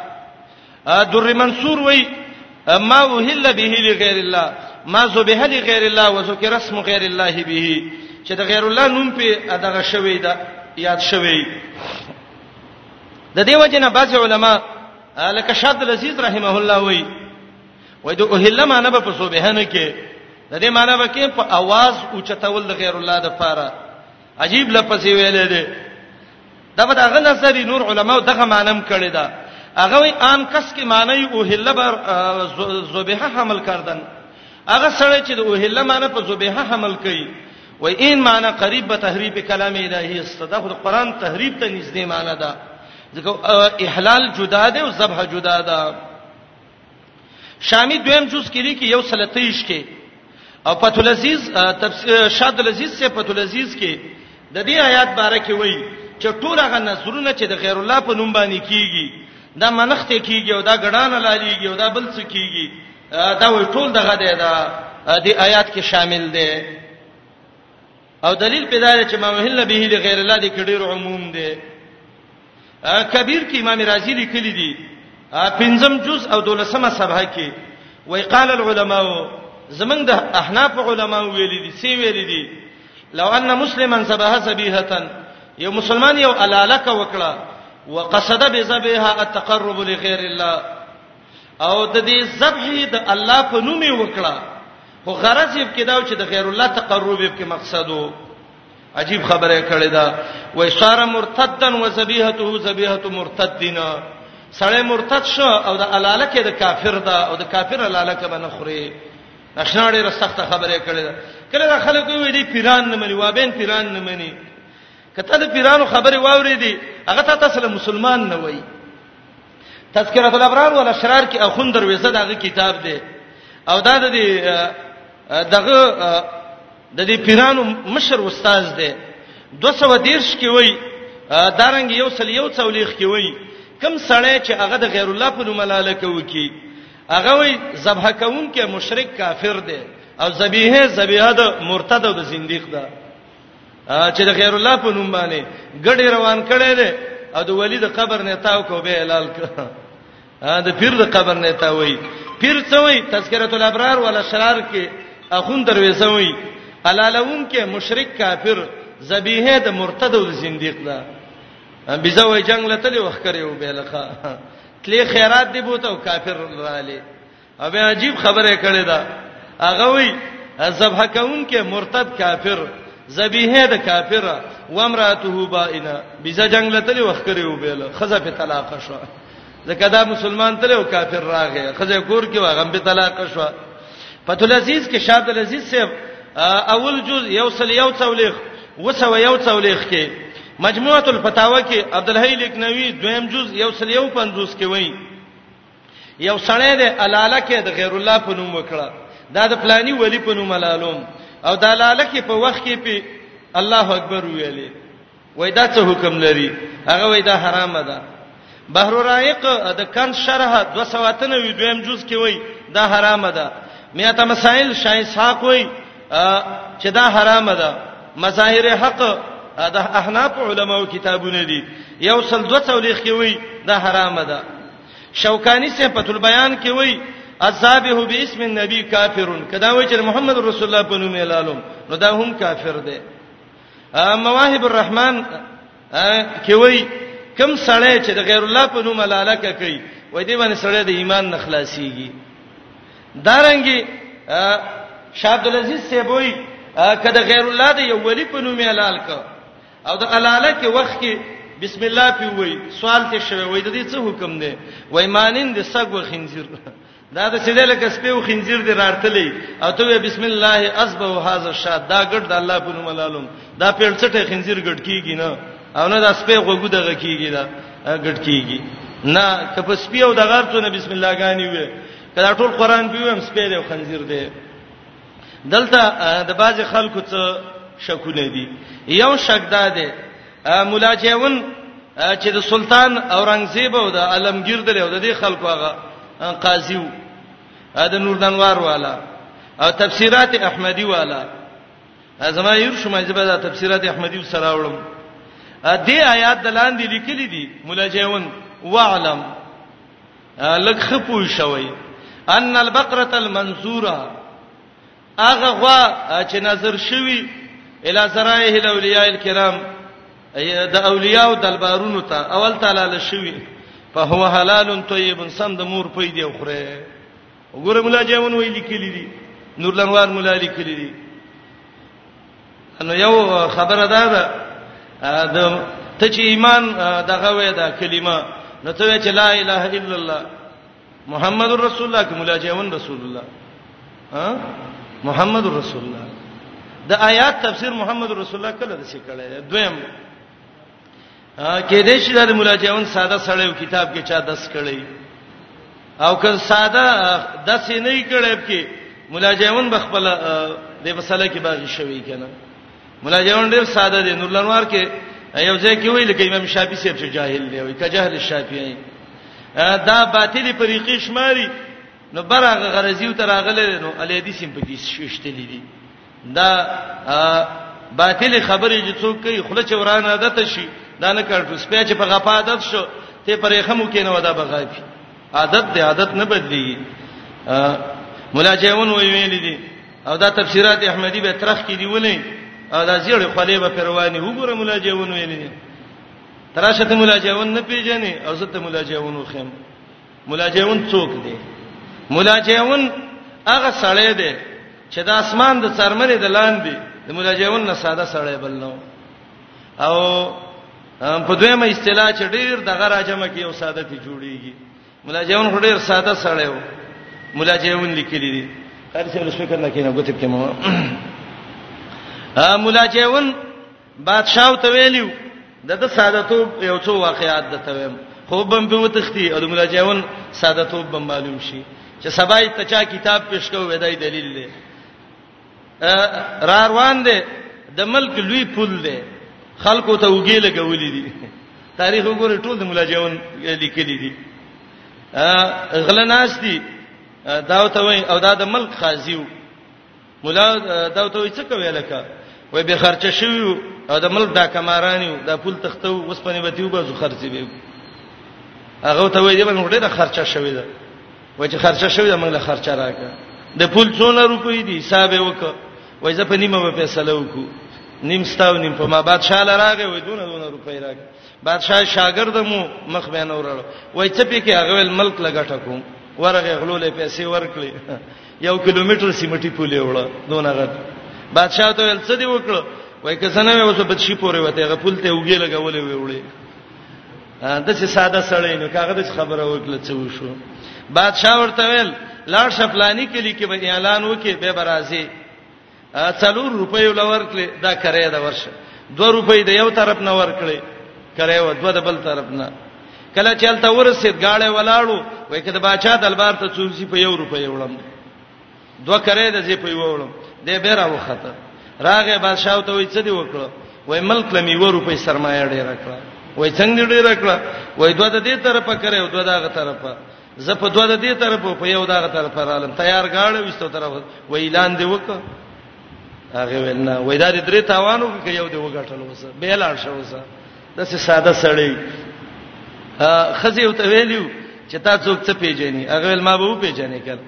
در منصور وای ما وهل به لغیر الله ما ذبح لغیر الله وذکر اسم غیر الله به چې د غیر الله نوم په دغه شوی دا یاد شوی د دې وجنه بعض علما لکه شاد العزیز رحمه الله وای وای د اوهله معنی په سبحانه کې د دې معنی وکي په आवाज اوچتول د غیر الله د پاره عجیب لفظ ویلې دي دا به دغه نظر نور علما دغه مانم کړی دا هغه وی ان کس کې معنی او هله بر زبیحه حمل کردن هغه سره چې د او هله معنی په زبیحه حمل کوي و ان معنی قریب به تحریف کلام الهی است دا خو قرآن تحریف ته نږدې معنی ده ځکه احلال جدا ده او ذبح جدا ده شامی دویم جز کې لیکي یو سل تیش کې او فتح العزیز تفسیر شاد العزیز سے فتح العزیز کې د دې آیات باره کې وایي چې ټول هغه نظرونه چې د غیر الله په نوم باندې کیږي دا منخت کیږي او دا ګډان لالیږي او دا بل څه کیږي دا وایي ټول دغه دی دا د آیات کې شامل دی او دلیل په دار چې ما وهل به لغیر الله د کډیر عموم دی کبیر کې امام رازی لیکلی دی پنځم جز او دولسمه صفحه کې وای قال العلماء زمنګ د احناف علما ویلي دي سی ویلي دي لو ان مسلما سبها سبيهه یو مسلمان یو الاله کا وکړه وقصد بذبها التقرب لغیر الله او د دې ذبح د الله په نوم یې وکړه خو غرض یې کې دا چې د غیر الله تقرب یې کې مقصد وو عجیب خبره کړې ده وای صار مرتدن و ذبیحته ذبیحته مرتدینا سړی مرتد شو او د الاله کې د کافر ده او د کافر الاله کې باندې خوري نشنا ډیره سخته خبره کړې ده کله دا خلک وی دي پیران نه مني وابین پیران نه مني کته د پیرانو خبره واورې دي هغه ته تاسو مسلمان نه وای تذکرۃ الابرار والاشرار کې اخوند درويزه دغه کتاب دی او دا د دغه د دې پیرانو مشر استاد دی 213 کې وای دارنګ یو سل یو څولېخ کې وای کم سړی چې هغه د غیر الله په نوم لاله کوي کی هغه وای ذبح کون کې مشرک کافر دی او ذبیحه ذبیحه د مرتد او د زنديق ده چې د غیر الله په نوم باندې ګډي روان کړي دي او د ولی د قبر نه تاو کو به اعلان کړ د پیر د قبر نه تا وای پیر څه وای تذکرۃ الابرار ولا شرار کې اخون درویزه وای علالون کې مشرک کافر ذبیحه د مرتد او زنديق ده بيزه وای جنگ لته وخت کړو به لخه تلی خیرات دی بوته او کافر رااله او بیا عجیب خبره کړې ده هغه وی ذبح کون کې مرتد کافر ذبیحه د کافر و امراته بائنا بيزه جنگ لته وخت کړي و بیل خزه په طلاق شو ځکه دا مسلمان تل او کافر راغی خزه کور کې واغم په طلاق شو فتول عزیز کې شاد العزیز صاحب اول جز یو سل یو څولېخ وسو یو څولېخ کې مجموعه الفتاوا کې عبد الحی لکنوی دویم جز یو سل یو 50 کې وایي یو سړی دی الاله کې د غیر الله په نوم وکړه دا د پلاني ولی په نوم الالوم او دا الاله کې په وخت کې په الله اکبر ویلې وای دا څه حکم لري هغه وای دا حرام ده بحر رائق د کن شرح 293 دویم جز کې وای دا حرام ده میاته مسائل شای اسحاق وای چې دا حرام ده مظاهر حق د احناف علماو کتابونه دي یو سل 240 کې وای دا حرام ده شوکانی سے پتو البیان کې وای الذابح باسم النبي کافر کدا وای چې محمد رسول الله په نوم اعلانوم نو دا هم کافر دی مواهب الرحمن کې وای کم سړی چې د غیر الله په نوم لاله کوي وای دی باندې سړی د ایمان نه خلاصيږي دارنګي شاه عبد العزيز سیبوي کده غیر الله د یو ولی په نوم اعلان کړ او د الاله کې وخت کې بسم الله پی وای سوال ته شوی وای د دې څه حکم دی وای مانین د سګ و خنزیر دا د سیده لکه سپیو خنزیر دی رارتلې او ته بسم الله اسبه هاذا شاد دا ګډ د الله په نوم لالم دا پیړڅټه خنزیر ګډ کیږي نه او نه دا سپی غوګو دغه کیږي دا ګډ کیږي نه کپ سپی او دغه ته بسم الله غانی وې کله ټول قران پیوم سپی دی خنزیر دی دلته د باز خلکو څخه شکونه دي یو شک دا دی مولا جیون چې د سلطان اورنګزیب او د عالمگیر دلې او د دې خلکو هغه قاضي وو د نوردنوار والا او تفسیرات احمدی والا زما یو شمه زبر د تفسیرات احمدی سره وړم دې آیات دلاندې لیکلې دي مولا جیون وعلم لک خپو شوی ان البقره المنصوره اغه غوا چې نظر شوی الی سرایه الاولیاء الکرام د اولیاء او دلبارونو ته اول تعالی لشوی فهو حلال طیب سم د مور پي دی خوره وګوره مولا جامن وی لیکلی دي نور لنوار مولا لیکلی دي نو یو خبره ده ده د ته چې ایمان دغه وې دا کلمه نو ته چې لا اله الا الله محمد رسول الله کوم لا جون رسول الله ها محمد رسول الله د آیات تفسیر محمد رسول الله کله د څه کړه دویم کې دې شي د مراجعون ساده سړیو کتاب کې چا دس کړی او که ساده دس نه یې کړی کې مراجعون بخپل د مسله کې باغی شوی کنه مراجعون ډېر ساده دي نور لنوار کې یو ځای کې ویل کې امام شافعي صاحب چې جاهل دی وي کجهل شافعي دا باطل طریقې شماري نو برغه غرضیو تر اغله نو الیدی سیم په دې شوشتلې دي دا باطل خبرې چې څوک کوي خله چې ورانه عادت شي دا نه کړو سپیا چې په غپا عادت شو ته پرې خمو کې نه ودا بغاپي عادت دې عادت نه بدلي مولا جهون وی ویل دي او دا تفسیرات احمدی به ترخ کې دی ولې او دا زیړ خلې به پرواني وګوره مولا جهون ویل دي تراشه ته مولا جهون نه پیژنې او زه ته مولا جهون وخم مولا جیون څوک دی مولا جیون هغه سړی دی چې د اسمان د څرمنې د لاندې د مولا جیون نه ساده سړی بل نو او په دویمه اصطلاح چې ډیر دغه راجمه کې یو ساده تی جوړیږي مولا جیون ډیر ساده سړی و مولا جیون لیکلی دی هر څه له سپیکر نه کینه غوتب کې مو مولا جیون بادشاہ ته ویلیو د د ساده توب یو څو واقعات د تویم خو بم په وتختی او د مولا جاون ساده توب بم معلوم شي چې سبای ته چا کتاب پیش کو ودای دلیل دی را روان دی د ملک لوی پول دی خلکو ته وګی لګولې دي تاریخ وګوره ټول د مولا جاون لیکلي دي غلناس دي دا ته وای او دا د ملک خازیو مولا دا ته وی څه کوي لکه وای به خرچه شوی او د ملک دا کمارانی دا پول تختو اوس پنی به تیو به زو خرچي به هغه ته وای دی من ډیره خرچه شوی ده وای چې خرچه شوی ده موږ له خرچه راکړه د پول څونه روپۍ دي حساب وکړه وای زه په نیمه به فیصله وکړو نیم ستاو نیم په ما بادشاہ لراغه وای دونه دونه روپۍ راکړه بادشاہ شاګرد مو مخ به نورړ وای څه پې کې هغه ملک لګټه کوم ورغه غلولې پیسې ورکړي یو کیلومتر سیمټی پولې وړه دونه غد بادشاہ ته ول څه دی وکړو وای که څنګه مې اوس په شي پورې وته غ پول ته وګې لګولې وی وړي د څه ساده سړی نو کاغه د خبره وکړه څه وشو بادشاہ ورته ویل لاړ شپلانی کلی کې به اعلان وکي به برازي څلور روپۍ ول ورکړي دا کرای دا ورشه دوه روپۍ د یو طرف نه ورکړي کرای و دوه د بل طرف نه کله چې الته ورسید گاړې ولاړو وای کده بچا دلبار ته څوسی په یو روپۍ وړم دوه کرای د زی په یو وړم د بیره وخته راغه بادشاہ ته وای څه دی وکړو وای ملک لمی و روپۍ سرمایه ډیر کړه وای څنګه ډیر کړه وای دوه د دې طرفه کرای او دوه دغه طرفه زه په دوه د دې طرف په یو دغه طرف رالم تیار غاړه وستو طرف و اعلان دی وک هغه ولنا وای دا درې تاوانو کې یو دی وګټل وسه به لاړ شو وسه د څه ساده سړی خزی او تویلیو چې تا څوک څه پیژني هغه ول ما به و پیژنې کړ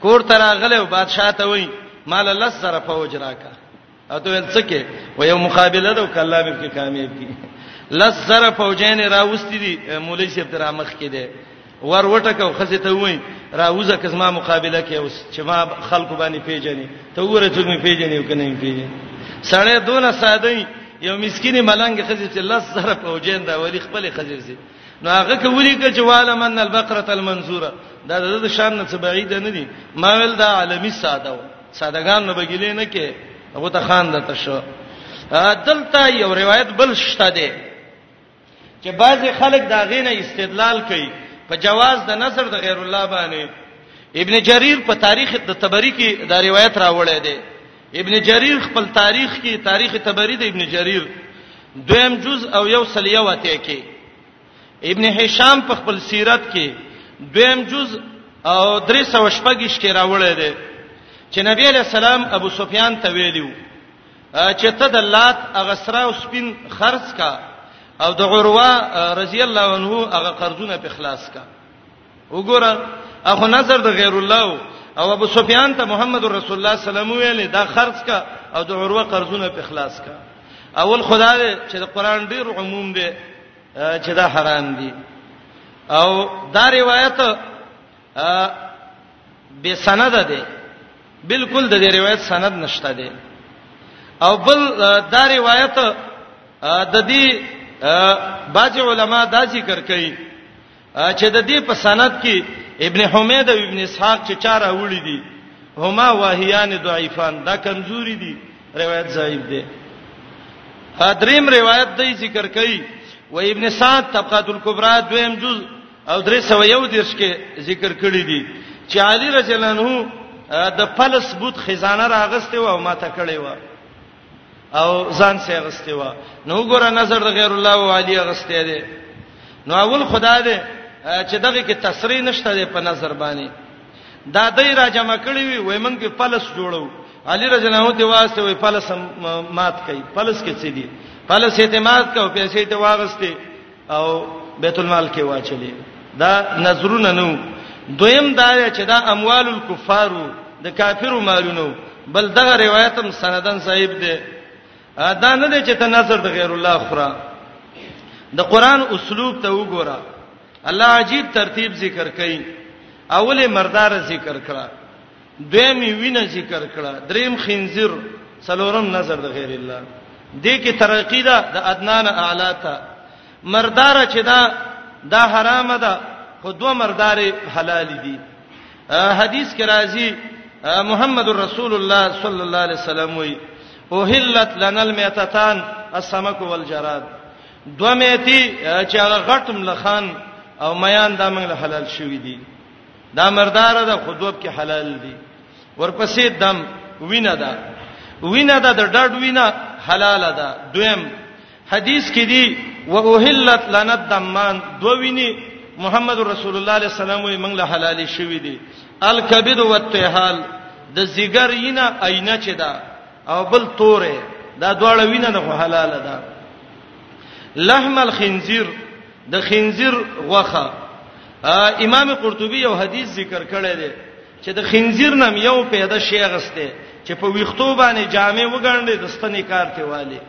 کور تر غلې او بادشاہ ته وای مال لس سره فوج راکا اته ول څه کې و یو مقابله ده کله به کې کامیاب کی لس زره فوجین راوستي دي مولوی سی عبد الرحمن کې ده ور وټکو خزه ته وای راوزه کزما مقابله کې اوس چې ما خلکو باندې پیژني ته وره چې مې پیژني او کنه مې پیژني سړی دونه ساده یو مسکینه ملنګ خزه چې لس زره فوجین دا ولی خپل خزه سي نو هغه کولی ک چې والمن البقره المنصوره دا د شام نه څه بعید نه دي ما ول دا عالمی ساده و سادهګان نو بګیلې نه کې هغه ته خان دته شو دلته یو روایت بل شته دی چې بعضی خلک دا غینه استدلال کوي په جواز د نظر د غیر الله باندې ابن جریر په تاریخ د تبری کې دا روایت راوړی دی ابن جریر خپل تاریخ کې تاریخ تبری د ابن جریر دویم جز او یو سلیه وته کې ابن هشام په خپل سیرت کې دویم جز او 314 کې راوړی دی چې نبی علیہ السلام ابو سفیان ته ویلو چې ته د لات هغه سره او سپین خرڅ کا او د عروه رضی الله عنه هغه قرضونه په خلاص کا وګوره اخو نظر د غیر الله او ابو سفیان ته محمد رسول الله صلی الله علیه وسلم ویل دا خرج کا او د عروه قرضونه په خلاص کا اول خدای چې د قران ډیر عموم دی چې دا حرام دي او دا روایت به سند ده بالکل د دې روایت سند نشته ده او بل دا روایت د دې بعض علما دا ذکر کوي چې د دې په سند کې ابن حمید او ابن اسحاق چې چار اوړي دي هما واهیان ضعیفان دا کمزوري دي روایت ضعیف ده دریم روایت دی ذکر کړي و ابن سعد طبقات الکبرى دویم جز او درې سو یو دیرش کې ذکر کړی دي چې علی رضی الله عنه د فلس بوت خزانه راغسته و او ماته کړی و او ځان سي غستې و نو ګوره نظر د غیر الله او علی غستې دي نو اول خدا دې چې دغه کې تصریح نشته ده په نظر باندې دا دای را جمع کړی وي وای مونږ په پلس جوړو علی رضی الله عنه دی واسطه وای پلس مات کړي پلس کې څه دي پلس اعتماد کو پیسې ته واغسته او بیت المال کې واچلې دا نظرونه نو دویم دا چې دا اموال الکفار د کافرو مالونو بل دغه روایت هم سندن صاحب دی دا نه دی چې ته نظر د غیر الله خورا د قران اسلوب ته وګوره الله عجیب ترتیب ذکر کړي اوله مردار ذکر کړه دویمه وینه ذکر کړه دریم خنزیر څلورم نظر د غیر الله دې کې ترقی ده د ادنان اعلی ته مردار چې دا دا حرام ده خو دوه مردار حلال دي حدیث کې راځي محمد رسول الله صلی الله علیه وسلم وی اوهلت لنا المیتتان السمک والجراد دوه میتی چې هغه غټم لخان او میان دا موږ حلال شوې دي دا مردار ده خودوب کې حلال دي ورپسې دم وینه ده وینه ده د ډډ وینه حلال ده دویم حدیث کې دی وهلت لنا الدمان دو ویني محمد رسول الله علیه السلام وي موږ له حلال شوی دي الکبد والتهال د زیګر ینا عینه چې ده او بل توره دا دواړه وینه نه حلاله ده لحم الخنزیر د خنزیر غوخه امام قرطبي یو حدیث ذکر کړی دی چې د خنزیر نام یو پیدا شی غسته چې په ویختو باندې جامې وګڼلې د ستنې کار ته والی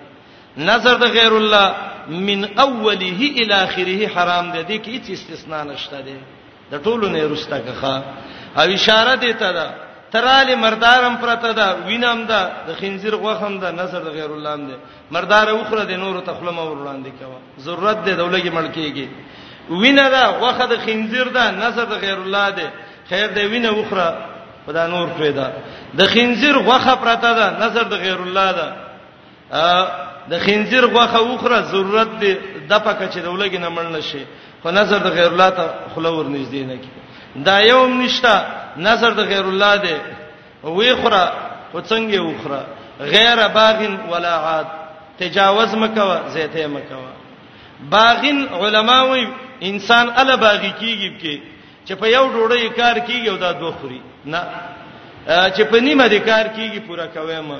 نظر د غیر الله من اوله الی اخره حرام دی دې کې هیڅ استثناء نشته دی د ټولو نه رستا کخه او اشاره دی ته ده تراله مردارم پرته ده وینم ده د خنزیر غوخم ده نظر د غیر الله ده مردار اوخره د نور ته خلم اور وړاندې کوا ضرورت ده دولګي ملکیږي وینه ده غوخه د خنزیر ده نظر د غیر الله ده خیر ده وینه اوخره خدا نور پیدا د خنزیر غوخه پرته ده نظر د غیر الله ده د خنزیر غوخه وخره ضرورت دی د پکه چې دولګي نه مړ نشي خو نظر د غیر الله ته خلور نږدې نه کی دا یوم نشتا نظر د غیر الله دی وی خره او څنګه وخره غیر باغن ولا عاد تجاوز مکوا زیته مکوا باغن علما وی انسان ال باغی کیږي کې چې په یو ډوړی کار کیږي او دا دوه خوري نه چې په نیمه دې کار کیږي پورا کوي ما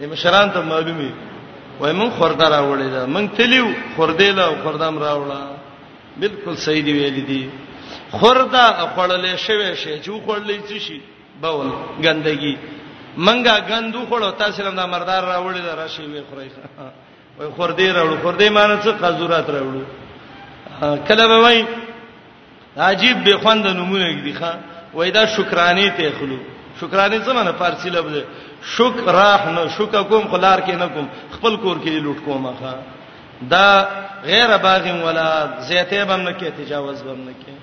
د مشران ته معلومي وای مونږ خورده راوړې ده مونږ تلیو خوردې له خوردام راوړه بالکل صحیح دی ویل دي خورده خړلې شوی شي چې خړلې څه شي بول ګندګي منګه غندو خړو تاسو لم دا مردار راوړی دا راشي وی خورای وای خوردې راوړو خوردې مان څه قزورات راوړو کله به وای عجیب به خوند نمونه دي ښا وای دا شکرانه ته خلو شکرانه څه معنی فارسی لفظ شکر راح نه شکر کوم خلار کې نه کوم خپل کور کې لوټ کوم ښا دا غیر باغ ولا زیته بم نه کې تجاوز بم نه کې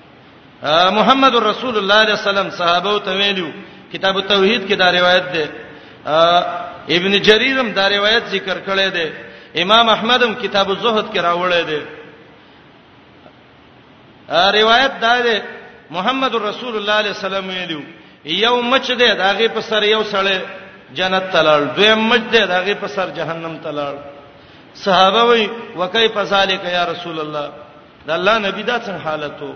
محمد رسول الله علیه وسلم صحابه ته ویلو کتاب التوحید کې دا روایت ده ابن جریرم دا روایت ذکر کړی دی امام احمدم کتاب الزهد کې راوړی دی روایت دا ده محمد رسول الله علیه السلام ویلو یو مچ ده داغه په سر یو سړی جنت تلل دوی مچ ده داغه په سر جهنم تلل صحابه وی وکای په ذالک یا رسول الله د الله نبی دا څنګه حالتو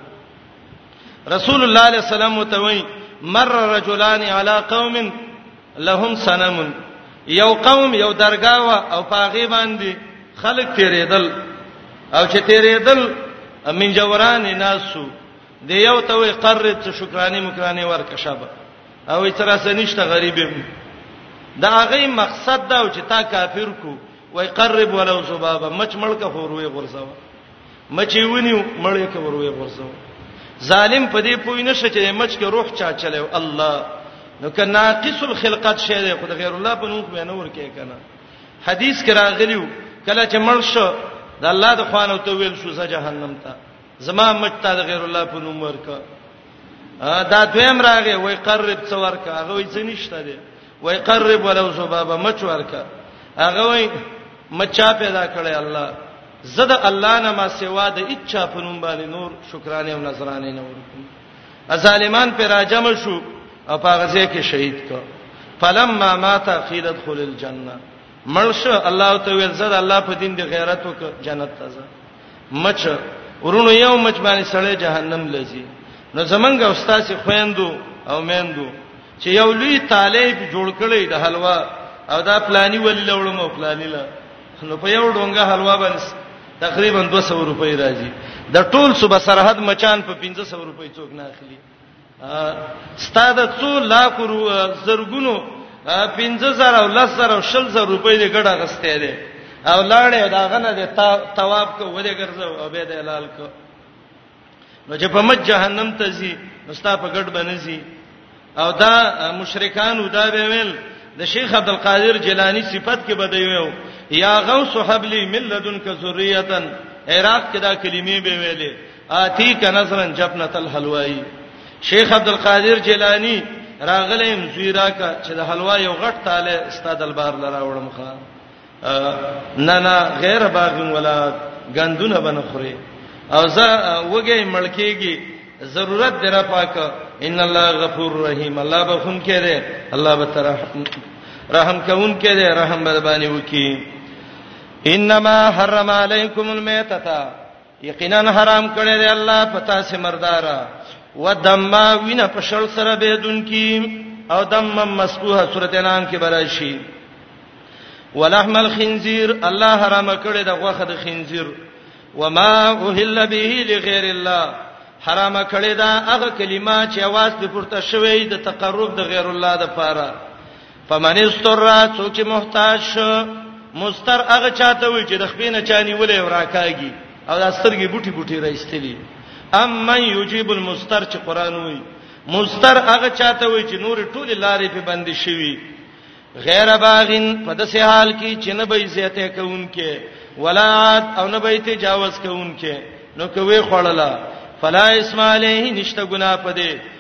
رسول الله علیه السلام ته وی مر رجلان علی قوم لهم صنم یو قوم یو درگاوه او پاغي باندې خلق تیرېدل او چې تیرېدل من جوران ناسو د یو ته وي قرر ته شکرانه مکرانه ورکه شابه او تر سه نشته غریبم دا هغه مقصد دا چې تا کافر کو وای قرب ولو زبابا مچ ملک فوروي غرزوا مچې ونیو مړې کې وروي غورځو ظالم په دې پوی نشه چې مچ کې روح چا چلو الله نو که ناقص الخلقت شه دی خدای غیر الله په نوم به نه ورکه کنه حدیث کې راغلیو کله چې مړ شو د الله د خوانو ته ویل شو زه جهنم ته زما مچ ته د غیر الله په نوم ورکه دا دویم راغی وای قرب څور کا هغه وای څه نشته دی وای قرب ولو ذبابا مچ ورکا هغه وای مچا پیدا کړی الله زده الله نه ما سوا د اچا په نوم باندې نور شکرانه او نظرانه نه ورکوم ظالمان پر راجم شو او هغه ځای کې شهید کو فلما مات قيل ادخل الجنه ملشه الله تو ویل زړه الله په دین دی غیرت وک جنت ته ځه مچ ورونو یو مچ باندې سړی جهنم لذي نو زمنګ استاد خويندو او میندو چې یو لوی طالب جوړ کړي د حلوا او دا پلاني ولی لوړم او پلاني لا نو په یو ډونګه حلوا باندې تقریبا 200 روپۍ راځي د ټول صوبه سرحد مچان په 1500 روپۍ څوک نه اخلي ستاد څو لاک رو زرګونو 15000 او 10000 او 10000 روپۍ دې ګډه غستې دي او لاړې دا غنه دې تواب کو ولې ګرځو او به دې لال کو نو چې په مج جهنم ته زی مستا په ګډ بنځي او دا مشرکان ودا به ویل د شیخ عبد القادر جیلانی صفت کې بدوي ویو یا غوث حبلی ملذن ک ذریه عراق کې دا کلمې به ویلې آتی کا نظرا جبنت الحلوای شیخ عبد القادر جیلانی راغلم زیرا کا چې د حلوا یو غټ تاله استاد البار لراوړم خا نه نه غیر باغین ولا غندونه بنخره او زه وګي ملکیږي ضرورت درا پاک ان الله غفور رحیم الله بخون کې ده الله به تر رحم کوون کې ده رحم به باندې وکي انما حرم علیکم المیتۃ یقینا حرام کړی دی الله پتا سي مردارا ودم وینا په شل سره بيدون کی او دم مسبوحه سورته نام کې براشي ولحم الخنزير الله حرام کړی د غوخه د خنزير وما اوهل به لغیر الله حرام کړی دا هغه کلمه چې आवाज په پورته شوی د تقرب د غیر الله د پاره فمن استر څوک محتاج شو مستر هغه چاته وي چې د خپینه چانی ولې وراکاږي او د سترګې بوټي بوټي راستلي اما یجیب المستر چې قران وي مستر هغه چاته وي چې نور ټول لارې په بند شي غیر باغین په داسې حال کې چې نه به زیاته کوونکې ولا عاد او نه به تجاوز کوونکې نو کوي خړلا فلا اسم علیه نشته ګنا پدې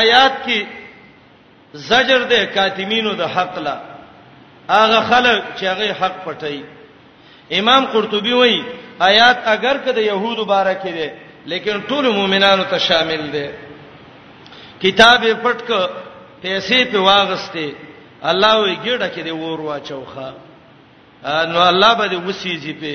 آیات کې زجر ده کاتمینو د حق لا هغه خلک چې هغه حق پټي امام قرطبي وایي آیات اگر که د يهودو باره کې ده لیکن ټول مؤمنانو ته شامل ده کتاب پټ ک پیسې په واغسته الله وی ګډه کې دی ور واچوخه نو الله به دې وسیږي په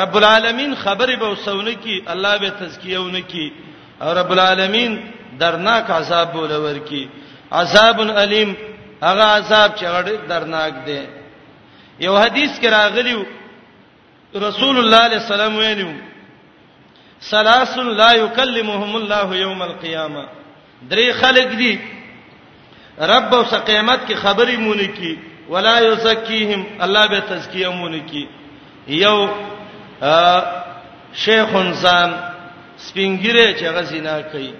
رب العالمین خبرې به وسونه کی الله به تزکیهونه کی او رب العالمین درناک عذاب ولور کی عذاب الیم هغه عذاب چې غړ درناک دی یو حدیث کې راغلی رسول الله علیه السلام ویلو سلاس لا یکلمهم الله یوم القیامه درې خلک دي رب او سقیمت کې خبرې مونږ کی ولا یزکیهم الله به تزکیه مونږ کی یو شیخ انسان سپینګره چې هغه زنا کوي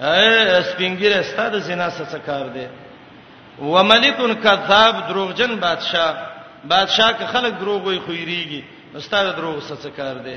اے سپینګره ستاسو زنا څه کار دی وملکن کذاب دروغجن بادشاہ بادشاہ که خلک دروغ وي خوېریږي استاد دروغ څه کار دی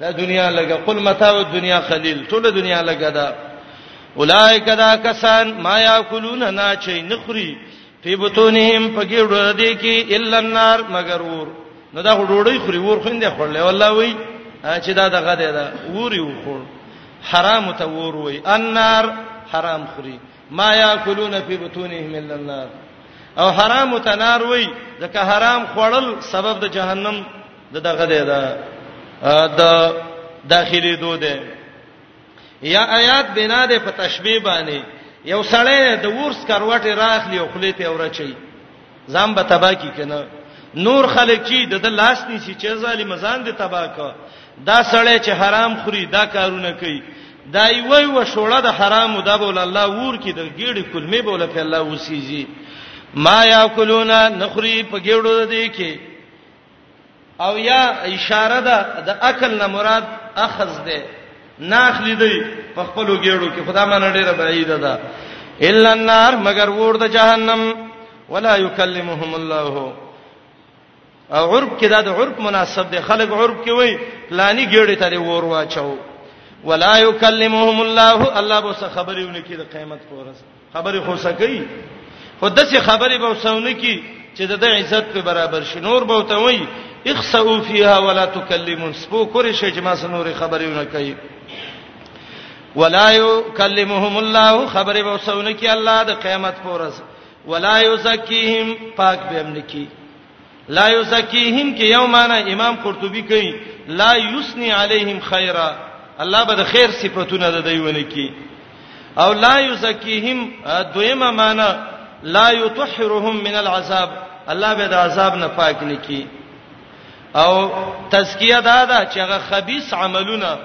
دا دنیا لګه قل متاع الدنیا قلیل ټول دنیا لګه دا اولایک دا کسان ما یاکلون نا چي نخري په بتونهم پګېړو دې کې الا النار مگر ور نو دا ډوړی خوري ور خوندې خورلې والله وای چې دا دغه دی دا ور یو خور حرام ته ور وای النار حرام خوري ما یاکلون په بتونهم الا النار او حرام ته نار وای ځکه حرام خوړل سبب د جهنم د دغه دی دا د داخلي دوه دی یا آیات بنا ده په تشبیه باندې یو سړی د ورس کروټه راخلی او خلی په اورچی ځان به تبا کی کنه نور خلک چی د لاس نیسی چې ظالم ځان دې تبا کا دا سړی چې حرام خوري دا کارونه کوي دا وی و شوړه د حرامو د بول الله ور کې د ګېړي کلمې بوله په الله وسیږي ما یاکلونا نخری په ګېړو د دې کې او یا اشاره ده د عقل نه مراد اخذ ده ناخلی دی په خپل ګیړو کې خدا مانه ډیره بعیده ده الا النار مگر ور د جهنم ولا یکلمهم الله او عرب کې دا د عرب مناسب دی خلک عرب کې وای پلانی ګیړې ته ور واچو ولا یکلمهم الله الله به خبرونه کې د قیامت پورس خبرې خو سکی خو دسه خبرې به وسونه کی چې د دې عزت په برابر شي نور به وته وي اخسئوا فيها ولا تكلمون سپو کور شي چې ما سنوري خبرې نه کوي ولا يكلمهم الله خبرې به وسونه کی الله د قیامت پورز ولا يزکیهم پاک به امن کی لا یزکیهم کې یو معنی امام قرطبي کوي لا یسنی علیهم خیرا الله به د خیر صفاتونه د دیونه کی او لا یزکیهم دویمه معنی لا یطهرهم من العذاب الله به د عذاب نه پاک نکي او تزکیه دا ده چې هغه خبيث عملونه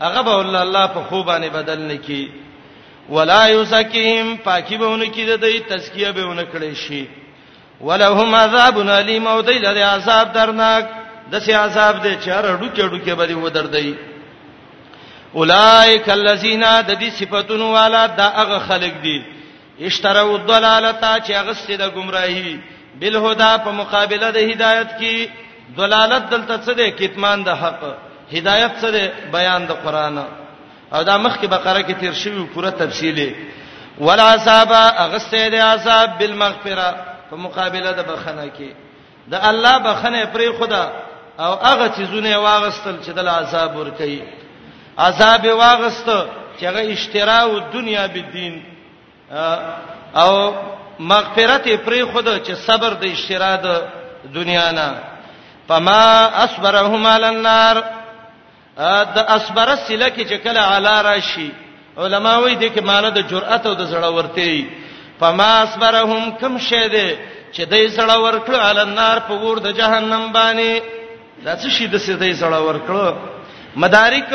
هغه به الله الله په خو باندې بدل نکي ولا یزکیهم پاکي بهونه کی د دې تزکیه بهونه کړي شي ولهم عذاب الیم او دی لري عذاب درناک د سي عذاب دې چر ډوکه ډوکه بری و دردای اولائک الذین د دې صفاتونو والا دا هغه خلق دي اشتروا الضلالتا چې هغه ست د گمراهی بالهدى په مقابله د هدایت کې دلالت دلته څه ده کتمان د حق هدایت څه ده بیان د قران او دا مخکې بقره کې تیر شوی پوره تفصیلی ولا عذاب اغسته د عذاب بالمغفره په مقابله د بخنه کې د الله بخنه پرې خدا او هغه چیزونه واغستل چې د عذاب ور کوي عذاب واغست چې هغه اشترا او دنیا به دین او مغفرت پرې خود چې صبر د اشترا د دنیا نه پما اصبرهم علی النار د اسبره سله کې چې کله علا راشي علما وایي د کې معنی د جرأت او د زړورتۍ فما اسبرهم کم شه دې چې دې سړا ورکړو عل النار په ور د جهنم باندې دا څه شي د سړي سړا ورکړو مدارک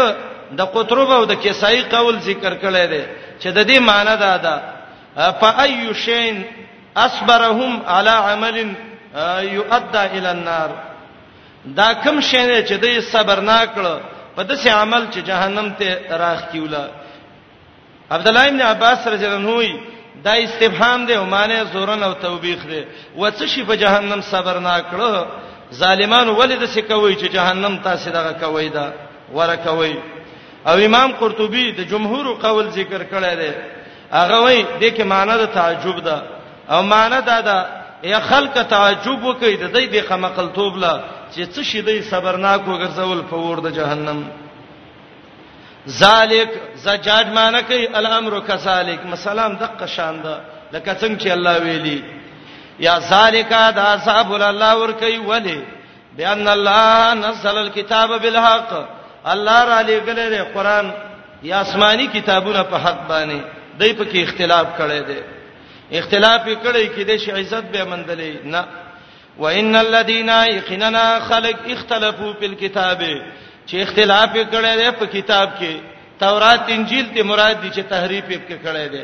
د قطرب او د کیسای قول ذکر کړی دی چې د دې معنی دا ده فاي شین اصبرهم علی عمل یؤدى الى النار دا کم شین چې دوی صبر نه کړ په داسې عمل چې جهنم ته راخ کیولا عبد الله ابن عباس رضی الله عنه دا استفهام دی او معنی زورن او توبیخ دی وڅ شي په جهنم صبر نه کړو ظالمان ولې د څه کوي چې جهنم تاسو دغه کوي دا ورکوي او امام قرطبي د جمهور قول ذکر کړی دی هغه وای د کې معنی د تعجب ده او معنی دا ده یا خلک تعجب وکړي د دې د خمقل توب لا چې څه شي دې صبرناک وګرځول په ور د جهنم ذالک زجاج معنی کوي الامر کذالک مسالم دقه شان ده لکه څنګه چې الله ویلي یا ذالک دا صاحب الله ور کوي ولی بأن الله نزل الكتاب بالحق الله را لګلې دی قران یا آسماني کتابونه په حق باندې دای په کې اختلاف کړي دي اختلاف یې کړي کې د شي عزت به مندلې نه وان الذين يقيننا خلق اختلافو په کتاب چې اختلاف یې کړي دي په کتاب کې تورات انجیل ته مراد دي چې تحریف یې کړي دي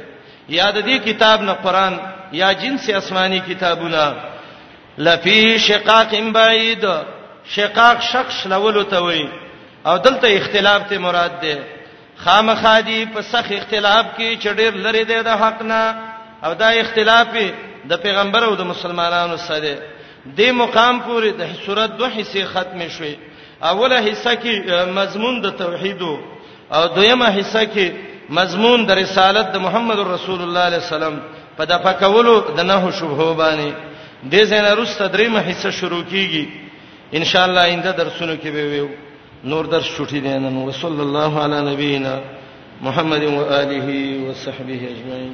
یاد دي کتاب نه قران یا جنس آسماني کتابونه لفی شقاق بعید شقاق شخص لولو ته وای او دلته اختلاف ته مراد ده خامخادی په سخ اختلاف کې چډیر لري ده د حق نه او دا اختلاف د پیغمبر او د مسلمانانو سره د مقام پورې د صورت دوه حصے ختم شوي اوله حصہ کې مضمون د توحیدو او دویمه حصہ کې مضمون د رسالت د محمد رسول الله علیه السلام په د پکولو د نه شوبه باندې د زنه روسته دریمه حصہ شروع کیږي ان شاء الله اینده درسونو کې به ویو نور درس شوټی دی نن وصلی الله علی نبینا محمد و آله و صحبه اجمعین